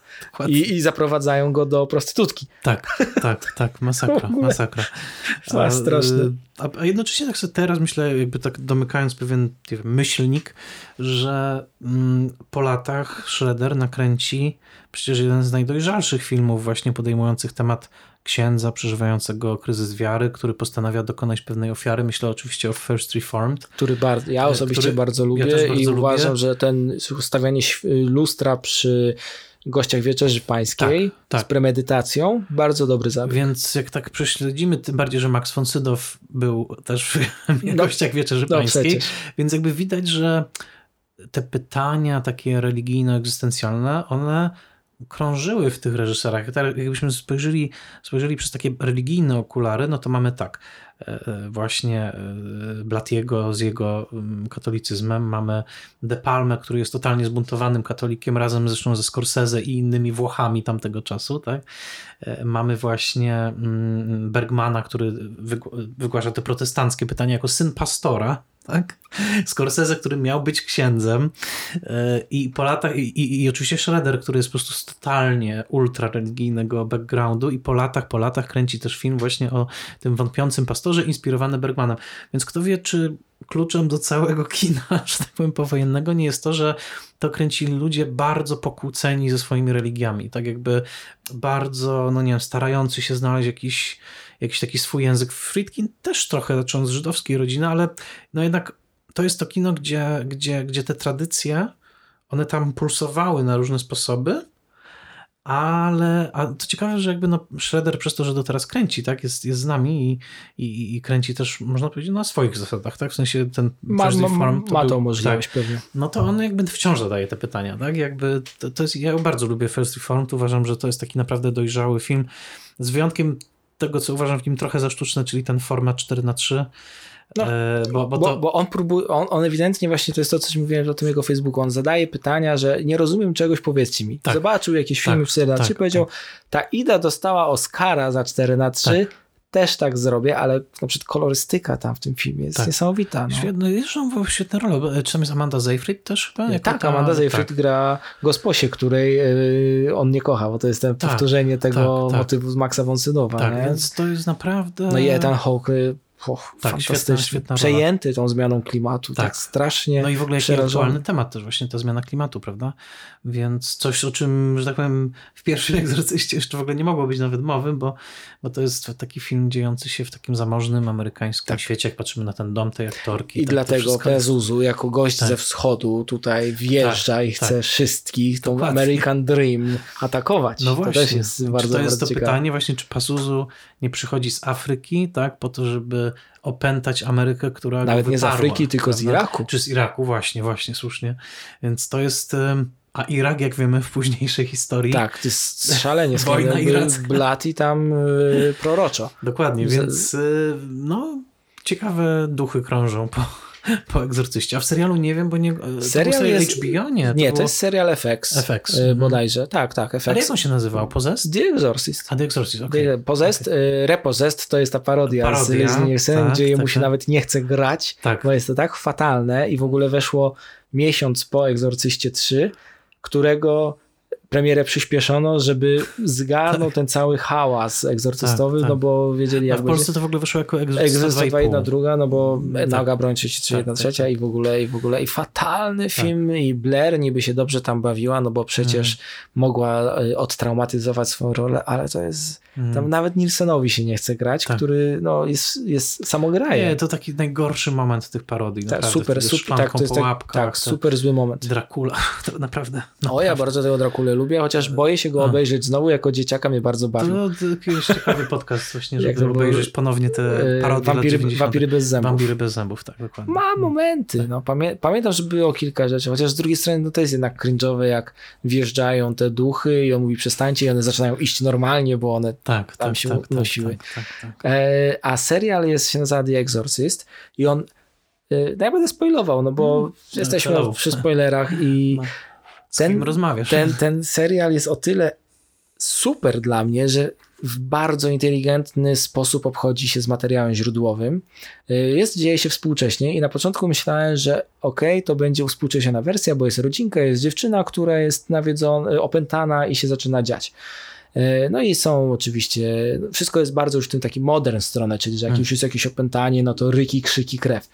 I, i zaprowadzają doprowadzają go do prostytutki. Tak, tak, tak, masakra, masakra. A, straszne. A, jednocześnie tak sobie teraz myślę, jakby tak domykając pewien wiem, myślnik, że mm, po latach Schroeder nakręci przecież jeden z najdojrzalszych filmów właśnie podejmujących temat księdza przeżywającego kryzys wiary, który postanawia dokonać pewnej ofiary. Myślę oczywiście o First Reformed. Który bardzo, ja osobiście który, bardzo lubię ja bardzo i lubię. uważam, że ten ustawianie lustra przy gościach Wieczerzy Pańskiej tak, tak. z premedytacją. Bardzo dobry zabieg. Więc jak tak prześledzimy, tym bardziej, że Max von Sydow był też w no, gościach Wieczerzy no, Pańskiej, więc jakby widać, że te pytania takie religijno-egzystencjalne, one krążyły w tych reżyserach. Tak, jakbyśmy spojrzeli, spojrzeli przez takie religijne okulary, no to mamy tak, właśnie e, Blatiego z jego mm, katolicyzmem, mamy De Palme, który jest totalnie zbuntowanym katolikiem, razem zresztą ze Scorsese i innymi Włochami tamtego czasu, tak? Mamy właśnie mm, Bergmana, który wygłasza te protestanckie pytania jako syn pastora, tak? Scorsese, który miał być księdzem e, i po latach, i, i, i, oczywiście Schroeder, który jest po prostu z totalnie ultra religijnego backgroundu i po latach, po latach kręci też film właśnie o tym wątpiącym pastorze inspirowany Bergmanem. Więc kto wie, czy kluczem do całego kina, że tak powiem, powojennego nie jest to, że to kręcili ludzie bardzo pokłóceni ze swoimi religiami, tak jakby bardzo, no nie wiem, starający się znaleźć jakiś jakiś taki swój język. Friedkin też trochę zaczął z żydowskiej rodziny, ale no jednak to jest to kino, gdzie, gdzie, gdzie te tradycje, one tam pulsowały na różne sposoby, ale a to ciekawe, że jakby no Shredder przez to, że do teraz kręci, tak, jest, jest z nami i, i, i kręci też, można powiedzieć, na swoich zasadach, tak, w sensie ten ma, ma, Farm to ma tą był, możliwość tak, pewnie. No to on jakby wciąż zadaje te pytania, tak, jakby to, to jest, ja bardzo lubię First Reformed, uważam, że to jest taki naprawdę dojrzały film, z wyjątkiem tego, co uważam w nim trochę za sztuczne, czyli ten format 4 na 3 no, e, bo, bo, to... bo, on próbuje, on, on, ewidentnie właśnie to jest to, co mówiłem o tym jego Facebooku, on zadaje pytania, że nie rozumiem czegoś, powiedzcie mi. Tak. Zobaczył jakieś filmy tak, w 4 na 3 tak, powiedział, tak. ta Ida dostała Oscara za 4 na 3 tak. Też tak zrobię, ale na przykład kolorystyka tam w tym filmie jest tak. niesamowita. No. Świetne, zresztą świetne role. Czy tam jest Amanda Seyfried też chyba? tak, ta... Amanda Seyfried tak. gra gosposię, której yy, on nie kocha, bo to jest tak, powtórzenie tego motywu z Maxa von Sydowa. Tak, nie? więc to jest naprawdę... No i Ethan Hawke Och, tak, świetna, świetna przejęty tą zmianą klimatu, tak. tak strasznie No i w ogóle jaki aktualny temat też właśnie ta zmiana klimatu, prawda? Więc coś, o czym, że tak powiem, w pierwszym egzorcyście jeszcze w ogóle nie mogło być nawet mowy, bo, bo to jest taki film dziejący się w takim zamożnym amerykańskim tak. świecie, jak patrzymy na ten dom tej aktorki. I tak, dlatego Pezuzu jako gość tak. ze wschodu tutaj wjeżdża tak, i chce tak. wszystkich tą Dokładnie. American Dream atakować. No właśnie. To też jest bardzo, to jest bardzo to ciekawe. pytanie właśnie, czy Pazuzu nie przychodzi z Afryki, tak, po to, żeby opętać Amerykę, która Nawet nie z Afryki, tylko prawda? z Iraku. Czy z Iraku, właśnie, właśnie, słusznie. Więc to jest... A Irak, jak wiemy w późniejszej historii. Tak, to jest szalenie. Wojna iracka. Blat i tam yy, proroczo. Dokładnie, więc yy, no, ciekawe duchy krążą po, po egzorcyście. A w serialu nie wiem, bo nie. Serial to jest HBO? Nie, to, nie, to jest serial FX. FX. Yy, bodajże. Tak, tak, FX. Ale jak on się nazywał? Possessed? The Exorcist. A The Exorcist, okej. Okay. Possessed, okay. Y, Repossessed to jest ta parodia, parodia z Nielsen, tak, gdzie tak, się tak. nawet nie chce grać, tak. bo jest to tak fatalne i w ogóle weszło miesiąc po Egzorcyście 3, którego premierę przyspieszono, żeby zgarnął tak. ten cały hałas egzorcystowy, tak, tak. no bo wiedzieli jak A w Polsce to w ogóle wyszło jako egzorcysta jedna druga, no bo tak. Naga Broń 33, tak, jedna tak, trzecia i w ogóle i w ogóle i fatalny film i Blair niby się dobrze tam bawiła, no bo przecież mm. mogła y, odtraumatyzować swoją rolę, ale to jest mm. tam nawet Nilsenowi się nie chce grać, który no jest, jest samograje. Nie, to taki najgorszy moment tych parodii. Tak, super, super, tak, to jest tak, tak super zły moment. Dracula, to naprawdę. O, ja bardzo tego Drakulę lubię, chociaż boję się go obejrzeć znowu, jako dzieciaka mnie bardzo bawi. To, to jakiś ciekawy podcast właśnie, żeby obejrzeć ponownie te e, parodie Wampiry, wampiry bez zębów. Wampiry bez zębów, tak, dokładnie. Ma momenty, no, pamię pamiętam, że było kilka rzeczy, chociaż z drugiej strony no, to jest jednak cringe'owe, jak wjeżdżają te duchy i on mówi przestańcie i one zaczynają iść normalnie, bo one tak, tam tak, się tak, nosiły. Tak, tak, tak, e, a serial jest, się nazywa The Exorcist i on e, no ja będę spoilował, no bo hmm, jesteśmy no, przy spoilerach i no ten, rozmawiasz. Ten, ten serial jest o tyle super dla mnie, że w bardzo inteligentny sposób obchodzi się z materiałem źródłowym. Y, jest, dzieje się współcześnie i na początku myślałem, że okej, okay, to będzie współczesna wersja, bo jest rodzinka, jest dziewczyna, która jest nawiedzona, y, opętana i się zaczyna dziać. Y, no i są oczywiście, wszystko jest bardzo już w tym taki modern stronę, czyli że jak hmm. już jest jakieś opętanie, no to ryki, krzyki, krew.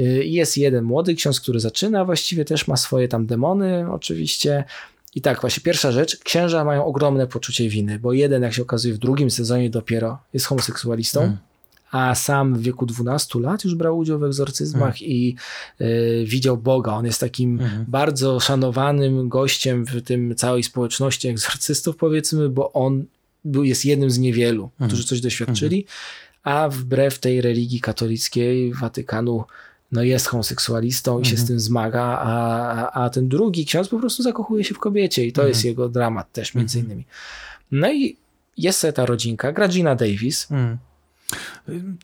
Y, jest jeden młody ksiądz, który zaczyna, właściwie też ma swoje tam demony, oczywiście. I tak, właśnie pierwsza rzecz, księża mają ogromne poczucie winy, bo jeden, jak się okazuje, w drugim sezonie dopiero jest homoseksualistą, hmm. a sam w wieku 12 lat już brał udział w egzorcyzmach hmm. i y, widział Boga. On jest takim hmm. bardzo szanowanym gościem w tym całej społeczności egzorcystów, powiedzmy, bo on był, jest jednym z niewielu, mhm. którzy coś doświadczyli, a wbrew tej religii katolickiej Watykanu no jest homoseksualistą i się z mhm. tym zmaga, a, a ten drugi ksiądz po prostu zakochuje się w kobiecie i to jest mhm. jego dramat też między mhm. innymi. No i jest sobie ta rodzinka, gra Gina Davis.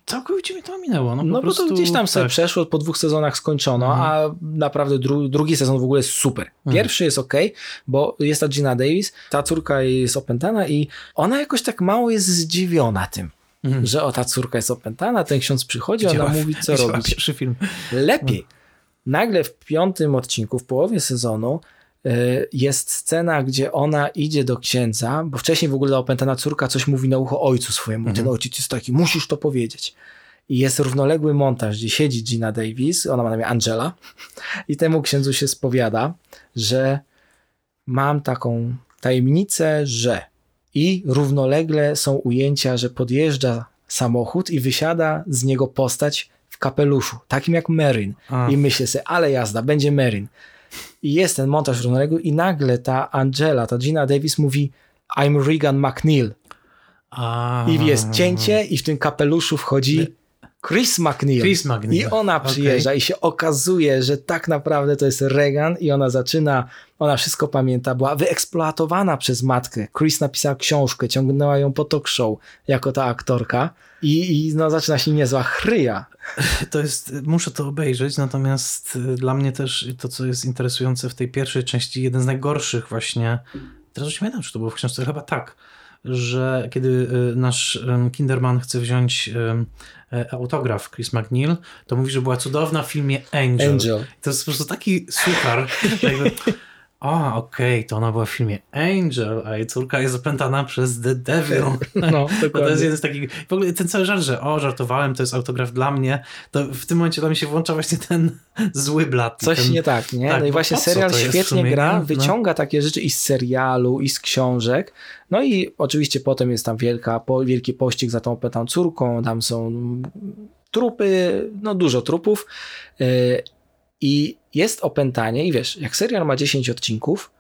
Całkowicie mi to minęło. No, no prostu, bo to gdzieś tam sobie tak. przeszło, po dwóch sezonach skończono, a naprawdę dru drugi sezon w ogóle jest super. Pierwszy jest ok, bo jest ta Gina Davis, ta córka jest opętana i ona jakoś tak mało jest zdziwiona tym. Mhm. że o ta córka jest opętana, ten ksiądz przychodzi, ona mówi co robić. Pierwszy film. Lepiej. No. Nagle w piątym odcinku, w połowie sezonu y, jest scena, gdzie ona idzie do księdza, bo wcześniej w ogóle ta opętana córka coś mówi na ucho ojcu swojemu. Mhm. Ten ojciec jest taki, musisz to powiedzieć. I jest równoległy montaż, gdzie siedzi Gina Davis, ona ma na imię Angela, i temu księdzu się spowiada, że mam taką tajemnicę, że i równolegle są ujęcia, że podjeżdża samochód i wysiada z niego postać w kapeluszu, takim jak Merin. A. I myślę sobie, ale jazda, będzie Merin. I jest ten montaż równoległy i nagle ta Angela, ta Gina Davis mówi, I'm Regan McNeil. A... I jest cięcie i w tym kapeluszu wchodzi Chris McNeil. Chris McNeil. I ona przyjeżdża okay. i się okazuje, że tak naprawdę to jest Regan i ona zaczyna, ona wszystko pamięta, była wyeksploatowana przez matkę. Chris napisała książkę, ciągnęła ją po talk show jako ta aktorka i, i no, zaczyna się niezła chryja. To jest, muszę to obejrzeć, natomiast y, dla mnie też to, co jest interesujące w tej pierwszej części, jeden z najgorszych właśnie, teraz już nie pamiętam, czy to było w książce, chyba tak, że kiedy y, nasz Kinderman chce wziąć e, autograf Chris McNeil, to mówi, że była cudowna w filmie Angel. Angel. To jest po prostu taki suchar, o, okej, okay, to ona była w filmie Angel, a jej córka jest opętana przez The Devil. No, to jest jeden z takich, w ogóle ten cały żart, że o, żartowałem, to jest autograf dla mnie, to w tym momencie dla mnie się włącza właśnie ten zły blat. Coś ten, nie tak, nie? Tak, no i właśnie serial świetnie gra, no. wyciąga takie rzeczy i z serialu, i z książek, no i oczywiście potem jest tam wielka, wielki pościg za tą opętaną córką, tam są trupy, no dużo trupów, yy, i jest opętanie i wiesz, jak serial ma 10 odcinków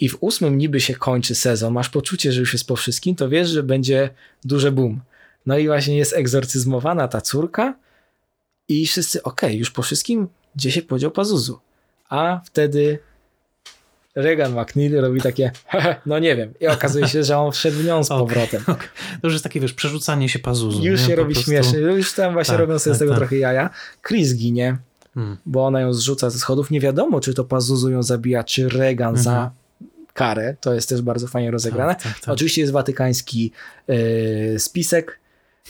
i w ósmym niby się kończy sezon, masz poczucie, że już jest po wszystkim, to wiesz, że będzie duże boom. No i właśnie jest egzorcyzmowana ta córka i wszyscy, okej, okay, już po wszystkim, gdzie się podział Pazuzu? A wtedy Regan McNeil robi takie, no nie wiem. I okazuje się, że on wszedł w nią z powrotem. Okay, okay. To już jest takie, wiesz, przerzucanie się Pazuzu. Już nie? się po robi prostu... śmiesznie. Już tam właśnie tak, robią sobie tak, z tego tak. trochę jaja. Chris ginie. Hmm. Bo ona ją zrzuca ze schodów. Nie wiadomo, czy to Pazuzu ją zabija, czy Regan za mhm. karę. To jest też bardzo fajnie rozegrane. Tak, tak, tak. Oczywiście jest watykański y, spisek,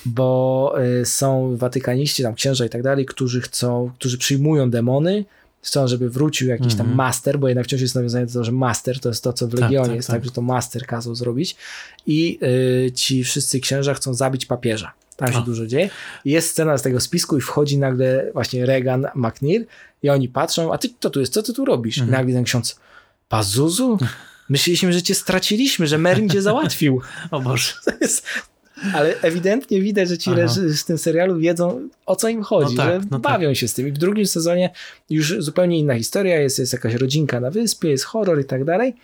bo y, są watykaniści, tam księża i tak dalej, którzy chcą, którzy przyjmują demony, chcą, żeby wrócił jakiś tam mhm. master, bo jednak wciąż jest nawiązanie do tego, że master to jest to, co w tak, Legionie tak, jest, tak, że to master kazał zrobić i y, ci wszyscy księża chcą zabić papieża. Tam się A. dużo dzieje. Jest scena z tego spisku i wchodzi nagle właśnie Regan McNeil i oni patrzą, a ty kto tu jest? Co ty tu robisz? Mhm. I nagle ten ksiądz, Pazuzu? Myśleliśmy, że cię straciliśmy, że Merin cię załatwił. o Boże. Jest, ale ewidentnie widać, że ci z tym serialu wiedzą, o co im chodzi, no tak, że no tak. bawią tak. się z tym. I w drugim sezonie już zupełnie inna historia, jest, jest jakaś rodzinka na wyspie, jest horror i tak dalej.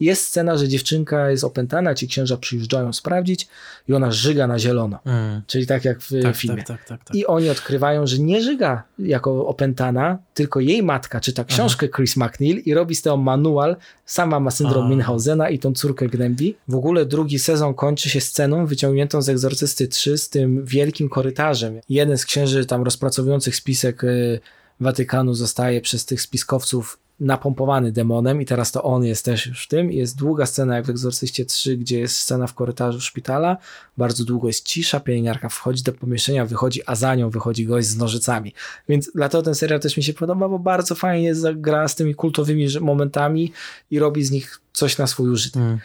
Jest scena, że dziewczynka jest opętana, ci księża przyjeżdżają sprawdzić i ona żyga na zielono. Mm. Czyli tak jak w tak, filmie. Tak, tak, tak, I oni odkrywają, że nie żyga jako opętana, tylko jej matka czyta książkę Aha. Chris McNeil i robi z tego manual. Sama ma syndrom A. Minhausena i tą córkę gnębi. W ogóle drugi sezon kończy się sceną wyciągniętą z Egzorcysty 3 z tym wielkim korytarzem. Jeden z księży tam rozpracowujących spisek y, Watykanu zostaje przez tych spiskowców napompowany demonem i teraz to on jest też już w tym. Jest długa scena jak w Egzorcyście 3, gdzie jest scena w korytarzu szpitala, bardzo długo jest cisza, pielęgniarka wchodzi do pomieszczenia, wychodzi, a za nią wychodzi gość z nożycami. Więc dlatego ten serial też mi się podoba, bo bardzo fajnie gra z tymi kultowymi momentami i robi z nich coś na swój użytek. Hmm.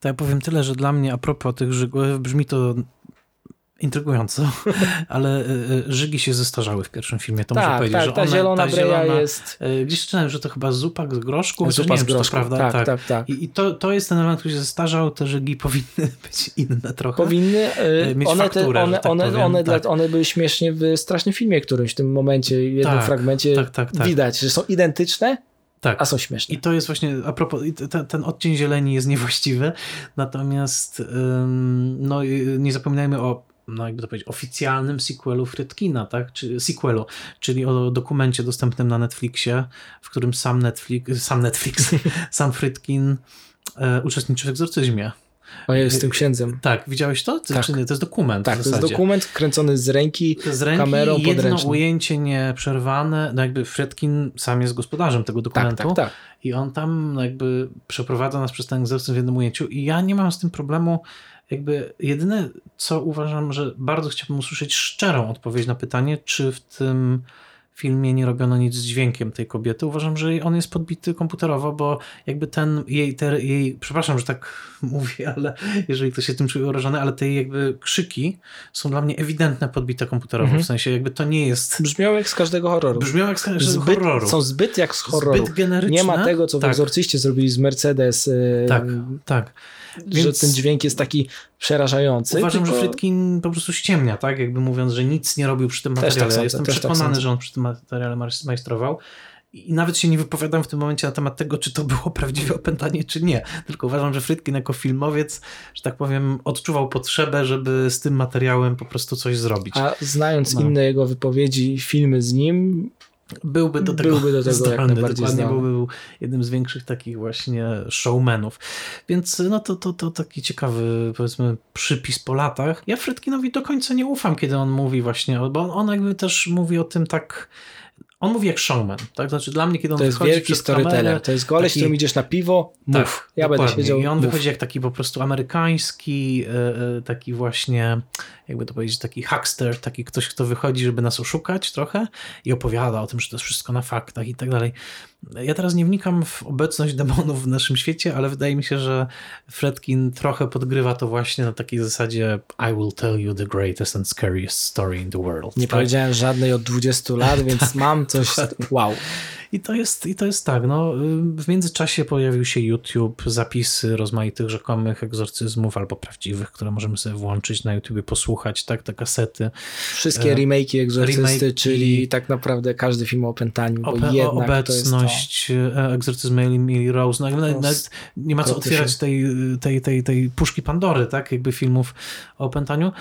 To ja powiem tyle, że dla mnie a propos tych żygłów, brzmi to intrygująco, ale y, y, żygi się zestarzały w pierwszym filmie, to tak, muszę powiedzieć, tak, że ta one, zielona ta zielona, jest... Y, gdzieś czytałem, że to chyba zupa z groszku, zupa z groszku, prawda? Tak, tak, tak, tak. I, to, to jest ten element, który się zestarzał, te żygi powinny być inne trochę. Powinny, mieć one, fakturę, te, one, tak one, powiem, one, tak. one były śmiesznie w strasznym filmie którymś, w tym momencie, w jednym tak, fragmencie tak, tak. widać, że są identyczne, tak. A są śmieszne. I to jest właśnie, a propos, ten, ten odcień zieleni jest niewłaściwy, natomiast ym, no, nie zapominajmy o no jakby to powiedzieć, oficjalnym sequelu Frytkina, tak? Czy, sequelu, czyli o dokumencie dostępnym na Netflixie, w którym sam Netflix, sam Netflix, sam Frytkin e, uczestniczy w egzorcyzmie. O jest tym księdzem. Tak, widziałeś to? Ty, tak. Czy nie? To jest dokument. Tak, to jest dokument kręcony z ręki, z ręki kamerą jedno podręczną. ujęcie nieprzerwane. No jakby Fredkin sam jest gospodarzem tego dokumentu. Tak, tak, tak. I on tam no jakby przeprowadza nas przez ten egzorcyzm w jednym ujęciu. I ja nie mam z tym problemu jakby jedyne, co uważam, że bardzo chciałbym usłyszeć szczerą odpowiedź na pytanie, czy w tym filmie nie robiono nic z dźwiękiem tej kobiety. Uważam, że on jest podbity komputerowo, bo jakby ten jej, te, jej przepraszam, że tak mówię, ale jeżeli ktoś się tym czuje urażony, ale te jakby krzyki są dla mnie ewidentne podbite komputerowo, mhm. w sensie jakby to nie jest... Brzmiało jak z każdego horroru. Brzmiało jak z każdego zbyt, horroru. Są zbyt jak z horroru. Zbyt generyczne. Nie ma tego, co tak. w Egzorcyście zrobili z Mercedes. Tak, tak. Więc że ten dźwięk jest taki przerażający. Uważam, tylko... że Frytkin po prostu ściemnia, tak? Jakby mówiąc, że nic nie robił przy tym materiale. Tak Jestem tak przekonany, że on przy tym materiale majstrował. i nawet się nie wypowiadam w tym momencie na temat tego, czy to było prawdziwe opętanie, czy nie. Tylko uważam, że Frytkin jako filmowiec, że tak powiem, odczuwał potrzebę, żeby z tym materiałem po prostu coś zrobić. A znając no. inne jego wypowiedzi, filmy z nim, byłby do tego, byłby do tego dokładnie, byłby był jednym z większych takich właśnie showmenów. Więc no to, to, to taki ciekawy powiedzmy przypis po latach. Ja Frytkinowi do końca nie ufam, kiedy on mówi właśnie, bo on, on jakby też mówi o tym tak on mówi jak showman, tak? Znaczy dla mnie, kiedy on To jest wielki storyteller, to jest goleś, taki... którym idziesz na piwo, mów, tak, ja dokładnie. będę siedział, I on wychodzi jak taki po prostu amerykański, e, e, taki właśnie, jakby to powiedzieć, taki huckster, taki ktoś, kto wychodzi, żeby nas oszukać trochę i opowiada o tym, że to jest wszystko na faktach i tak dalej. Ja teraz nie wnikam w obecność demonów w naszym świecie, ale wydaje mi się, że Fredkin trochę podgrywa to właśnie na takiej zasadzie I will tell you the greatest and scariest story in the world. Nie tak? powiedziałem żadnej od 20 lat, więc tak, mam coś, wow. I to jest, i to jest tak, no, w międzyczasie pojawił się YouTube, zapisy rozmaitych rzekomych egzorcyzmów albo prawdziwych, które możemy sobie włączyć na YouTube, posłuchać, tak, te kasety. Wszystkie e, remake'i egzorcysty, remake czyli tak naprawdę każdy film o opętaniu, bo jednak obecność to jest to... E, egzorcyzmu Emily Rose, no, nawet, nawet nie ma co otwierać tej, tej, tej, tej puszki Pandory, tak, jakby filmów o opętaniu.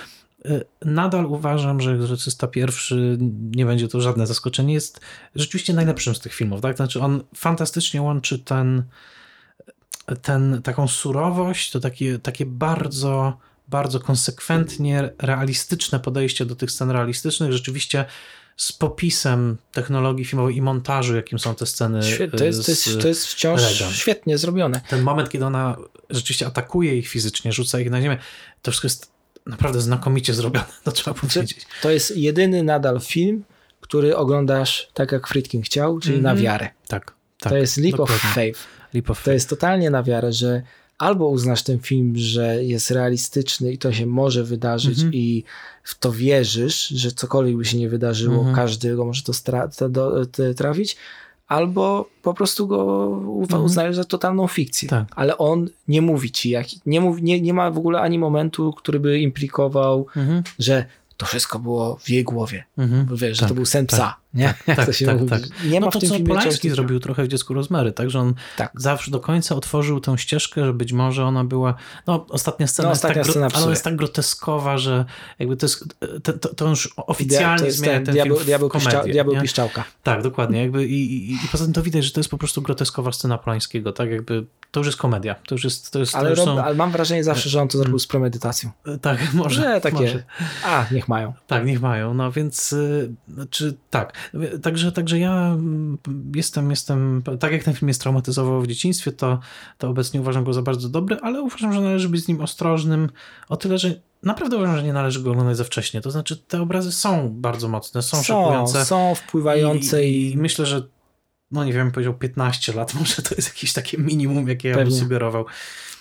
Y, nadal uważam, że Egzorcysta pierwszy, nie będzie to żadne zaskoczenie, jest rzeczywiście najlepszym z tych filmów. Tak? Znaczy on fantastycznie łączy ten, ten taką surowość, to takie, takie bardzo, bardzo konsekwentnie realistyczne podejście do tych scen realistycznych, rzeczywiście z popisem technologii filmowej i montażu, jakim są te sceny. To, jest, to, jest, to jest wciąż świetnie zrobione. Ten moment, kiedy ona rzeczywiście atakuje ich fizycznie, rzuca ich na ziemię, to wszystko jest naprawdę znakomicie zrobione, to trzeba powiedzieć. To jest jedyny nadal film, który oglądasz tak jak Friedkin chciał, czyli mm -hmm. na mhm. wiarę. Tak, tak. To jest leap of faith. Leap of faith. To jest totalnie na wiarę, że albo uznasz ten film, że jest realistyczny i to się może wydarzyć mm -hmm. i w to wierzysz, że cokolwiek by się nie wydarzyło, mm -hmm. każdy go może to, to, to, to trafić, albo po prostu go mhm. uznajesz za totalną fikcję. Tak. Ale on nie mówi ci, jak, nie, mów, nie, nie ma w ogóle ani momentu, który by implikował, mhm. że to wszystko było w jej głowie. Mhm. Wiesz, tak, że to tak, był sen psa. Nie? Tak, Jak tak, to się tak, mówi? tak. Nie no ma to, w tym co filmie Polański zrobił trochę w Dziecku Rozmery, tak, że on tak. zawsze do końca otworzył tę ścieżkę, że być może ona była, no ostatnia scena, no, ostatnia jest, tak, ale jest tak groteskowa, że jakby to jest, to, to, to już oficjalnie to zmienia ten, ten diabeł, film diabeł, komedię, piszcza, diabeł piszczałka. Tak, dokładnie, jakby i, i, i poza tym to widać, że to jest po prostu groteskowa scena Polańskiego, tak, jakby to już jest komedia, to już jest, to jest ale, to rob, są... ale mam wrażenie zawsze, że on to zrobił z premedytacją. Tak, może. Że takie, może. a, niech mają. Tak, niech mają, no więc, y, czy tak, także Także ja mm, jestem, jestem, tak jak ten film jest traumatyzował w dzieciństwie, to, to obecnie uważam go za bardzo dobry, ale uważam, że należy być z nim ostrożnym o tyle, że naprawdę uważam, że nie należy go oglądać za wcześnie. To znaczy te obrazy są bardzo mocne, są, są szokujące. Są wpływające i, i, i myślę, że no nie wiem, powiedział 15 lat, może to jest jakieś takie minimum, jakie ja bym sugerował.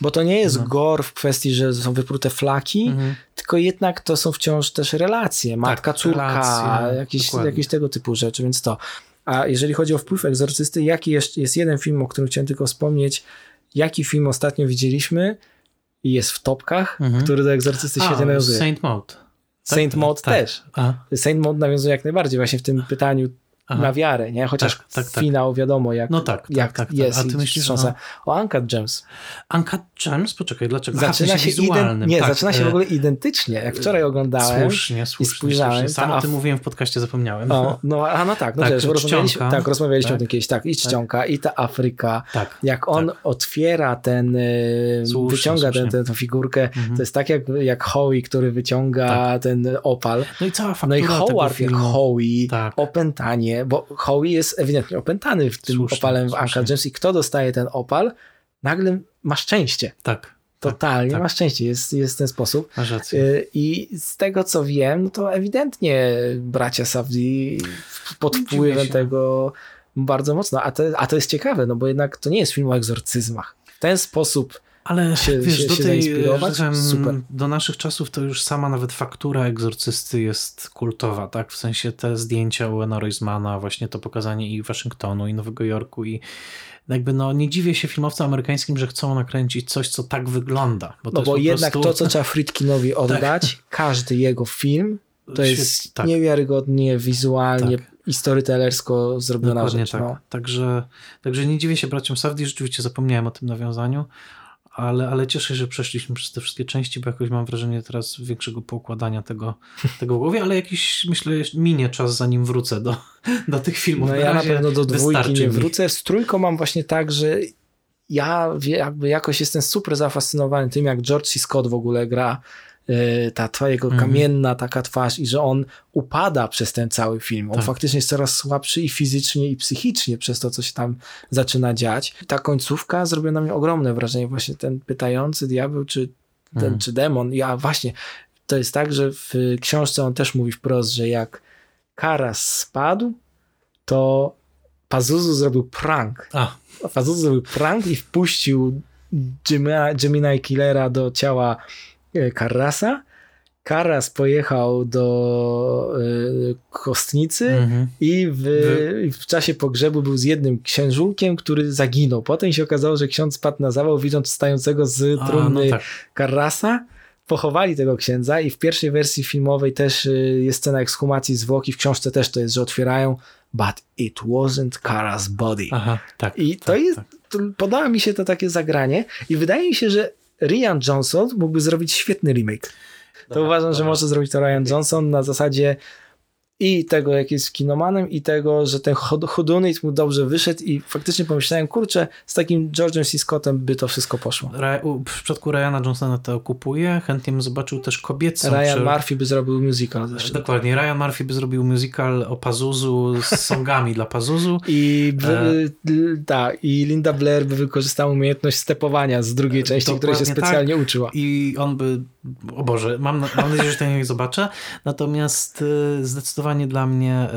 Bo to nie jest no. gore w kwestii, że są wyprute flaki, mhm. tylko jednak to są wciąż też relacje. Matka, tak, córka, relacje, jakieś, jakieś tego typu rzeczy, więc to. A jeżeli chodzi o wpływ egzorcysty, jaki jest, jest jeden film, o którym chciałem tylko wspomnieć, jaki film ostatnio widzieliśmy i jest w topkach, mhm. który do egzorcysty świetnie nawiązuje. Saint Maud. Saint Maud tak, też. Tak. Saint Maud nawiązuje jak najbardziej właśnie w tym pytaniu Aha. na wiarę, nie? Chociaż tak, tak, tak. finał wiadomo, jak, no tak, tak jak tak, jest. A ty myślisz, no... o Uncut Gems. Uncut Gems? Poczekaj, dlaczego? Zaczyna się, ident... Nie, zaczyna się w e, ogóle identycznie. Jak wczoraj oglądałem słusznie, słusznie, i spojrzałem. Słusznie. Sam o tym mówiłem w podcaście, zapomniałem. O, no, a no tak, no tak, wiesz, rozmawialiśmy, tak, rozmawialiśmy o tym kiedyś, tak, i czcionka, i ta Afryka. Tak, jak on otwiera ten, e, słusznie, wyciąga Ten, tę figurkę, mhm. to jest tak jak, jak Howie, który wyciąga ten opal. No i cała faktura No i Howard jak Howie, opętanie, bo Howie jest ewidentnie opętany w tym słusznie, opalem w Uncle James i kto dostaje ten opal, nagle ma szczęście. Tak. Totalnie tak, ma szczęście, jest, jest w ten sposób. Y, I z tego co wiem, no to ewidentnie bracia Safdie pod wpływem tego bardzo mocno. A to, a to jest ciekawe, no bo jednak to nie jest film o egzorcyzmach. W ten sposób ale się, wiesz, się, do, się tej, do naszych czasów to już sama nawet faktura egzorcysty jest kultowa, tak? W sensie te zdjęcia Owena Roizmana, właśnie to pokazanie i Waszyngtonu, i Nowego Jorku, i jakby no nie dziwię się filmowcom amerykańskim, że chcą nakręcić coś, co tak wygląda. Bo no bo jednak prostu... to, co trzeba Friedkinowi oddać, tak. każdy jego film To jest tak. niewiarygodnie, wizualnie tak. i storytellersko zrobiona Dokładnie rzecz. Tak. No. Także, także nie dziwię się braciom Safdie, rzeczywiście zapomniałem o tym nawiązaniu, ale, ale cieszę się, że przeszliśmy przez te wszystkie części, bo jakoś mam wrażenie teraz większego poukładania tego, tego w głowie, ale jakiś, myślę, minie czas, zanim wrócę do, do tych filmów. No na ja na pewno do dwójki nie wrócę. Z trójką mam właśnie tak, że ja jakby jakoś jestem super zafascynowany tym, jak George C. Scott w ogóle gra Y, ta twojego mhm. kamienna taka twarz i że on upada przez ten cały film. On tak. faktycznie jest coraz słabszy i fizycznie i psychicznie przez to, co się tam zaczyna dziać. Ta końcówka zrobiła na mnie ogromne wrażenie. Właśnie ten pytający diabeł czy, ten, mhm. czy demon. Ja właśnie, to jest tak, że w książce on też mówi wprost, że jak Karas spadł, to Pazuzu zrobił prank. A. Pazuzu zrobił prank i wpuścił Gemini Killera do ciała Karrasa. Karras pojechał do y, Kostnicy mm-hmm. i w, w, czasie pogrzebu był z jednym księżulkiem, który zaginął. Potem się okazało, że ksiądz spadł na zawał, widząc wstającego z trumny A, no tak. Karrasa. Pochowali tego księdza i w pierwszej wersji filmowej też y, jest scena ekshumacji zwłoki, w książce też to jest, że otwierają but it wasn't Kara's body. Aha, tak, I to tak, jest, tak. To podoba mi się to takie zagranie i wydaje mi się, że Rian Johnson mógłby zrobić świetny remake. To dobra, uważam, dobra. że może zrobić to Ryan Johnson na zasadzie i tego, jak jest kinomanem, i tego, że ten Hodunit mu dobrze wyszedł i faktycznie pomyślałem, kurczę, z takim George'em C. Scottem by to wszystko poszło. W przypadku Ryana Johnsona to kupuje, chętnie bym zobaczył też kobiecą. Ryan czy... Murphy by zrobił musical. Zresztą. Dokładnie, Ryan Murphy by zrobił musical o Pazuzu z songami dla Pazuzu. I, e... tak, i Linda Blair by wykorzystała umiejętność stepowania z drugiej części, której się specjalnie tak. uczyła. I on by, o Boże, mam, mam nadzieję, że to nie zobaczę, natomiast e, zdecydowanie zdecydowanie dla mnie e,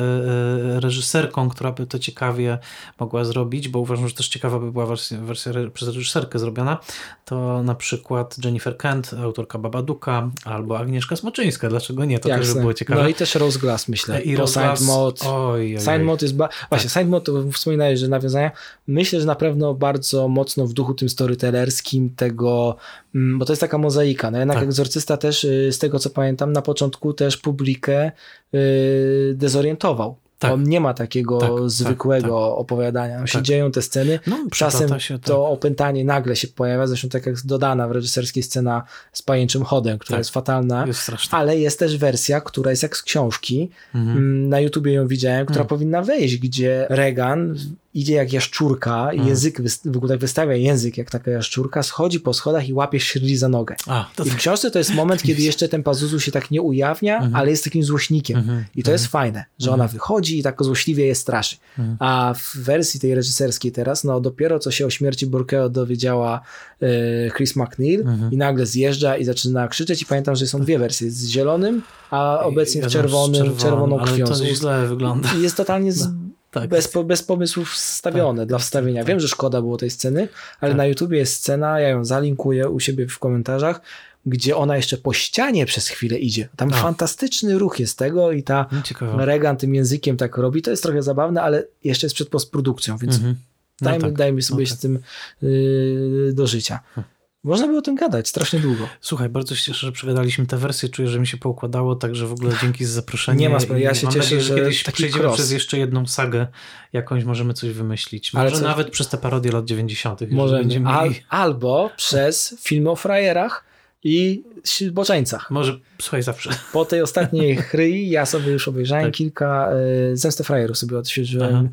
e, reżyserką, która by to ciekawie mogła zrobić, bo uważam, że też ciekawa by była wersja, wersja przez reżyserkę zrobiona, to na przykład Jennifer Kent, autorka Babaduka, albo Agnieszka Smoczyńska, dlaczego nie? To Jasne. też by było ciekawe. No i też Rose Glass myślę, I Rose Glass, Mode. Oj, oj, oj. Mode jest, ba... właśnie tak. Mode, to wspominałeś, że nawiązania, myślę, że na pewno bardzo mocno w duchu tym storytellerskim tego, bo to jest taka mozaika, no jednak tak. Egzorcysta też, y, z tego co pamiętam, na początku też publikę Y, dezorientował. Tak. On nie ma takiego tak, tak zwykłego tak, opowiadania. Tam się tak. dzieją te sceny. No, Czasem to opętanie nagle się pojawia. Zresztą tak jak dodana w reżyserskiej scena z pajęczym chodem, która jest fatalna. Jest ale jest też wersja, która jest jak z książki. Mhm. Mm, na YouTubie ją widziałem, która mhm. powinna wejść, gdzie Regan idzie jak jaszczurka, mm. język, w ogóle tak wystawia język jak taka jaszczurka, schodzi po schodach i łapie Shirley za nogę. A, I w tak. książce to jest moment, kiedy jeszcze ten Pazuzu się tak nie ujawnia, mm -hmm. ale jest takim złośnikiem. Mm -hmm. I to jest mhm. fajne, że ona mhm. wychodzi i tak złośliwie je straszy. Mhm. A w wersji tej reżyserskiej teraz, no dopiero co się o śmierci Burkeo dowiedziała e, Chris McNeil i nagle zjeżdża i zaczyna krzyczeć i pamiętam, że są dwie wersje, z zielonym, a obecnie w czerwonym, czerwoną krwią. Ale to źle wygląda. I jest totalnie z, no tak. bez, bez pomysłów stawione tak. dla wstawienia. Tak. Wiem, że szkoda było tej sceny, ale tak. na YouTubie jest scena, ja ją zalinkuję u siebie w komentarzach, gdzie ona jeszcze po ścianie przez chwilę idzie. Tam no. fantastyczny ruch jest tego i ta no, Ciekawe. Regan tym językiem tak robi. To jest trochę zabawne, ale jeszcze jest przed postprodukcją, więc mhm. no dajmy, tak. dajmy sobie okay. z tym yy, do życia. Hm. Można by o tym gadać strasznie długo. Słuchaj, bardzo się cieszę, że przegadaliśmy te wersje. Czuję, że mi się poukładało, także w ogóle dzięki za zaproszenie. Nie ma sprawy, ja się cieszę, nadzieję, że, że kiedyś przejdziemy cross. przez jeszcze jedną sagę, jakąś możemy coś wymyślić. Może co? nawet przez te parodie lat 90. Może Al, albo przez filmy o frajerach i boczeńcach. Może, słuchaj, zawsze. Po tej ostatniej chryi ja sobie już obejrzałem tak. kilka, y, Zemstę frajerów sobie odświeżyłem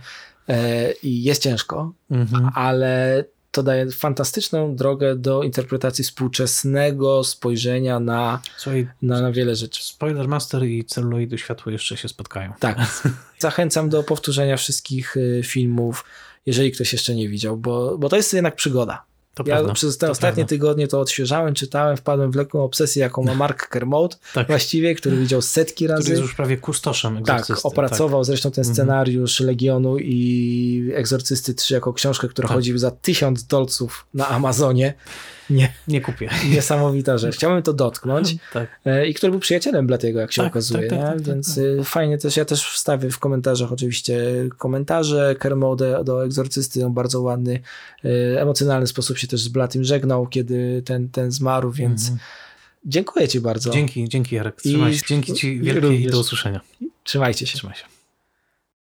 y, i jest ciężko, mhm. ale to daje fantastyczną drogę do interpretacji współczesnego spojrzenia na, Słuchaj, na, na wiele rzeczy. Spoiler Master i celuloidy światło jeszcze się spotkają. Tak. Zachęcam do powtórzenia wszystkich y, filmów, jeżeli ktoś jeszcze nie widział, bo, bo to jest jednak przygoda. To ja prawda, przez te ostatnie prawda. tygodnie to odświeżałem, czytałem, wpadłem w lekką obsesję, jaką ma Mark Kermode tak. właściwie, który widział setki razy. Który jest już prawie kustoszem Tak, opracował tak. zresztą ten mhm. scenariusz mhm. Legionu i Egzorcysty 3 jako książkę, która tak. chodzi za tysiąc dolców na Amazonie. Nie. Nie kupię. Niesamowita rzecz. Chciałbym to dotknąć. tak. E, I który był przyjacielem Blatiego, jak się tak, okazuje. Tak, tak, tak Więc tak, tak. fajnie też, ja też wstawię w komentarzach oczywiście komentarze Kermode do Egzorcysty. On bardzo ładny, e, emocjonalny sposób się też z Blatym żegnał, kiedy ten, ten zmarł, więc -hmm. Dziękuję Ci bardzo. Dzięki, dzięki Jarek. Trzymaj I... się. Dzięki Ci wielkie i do usłyszenia. Trzymajcie się. Trzymaj się.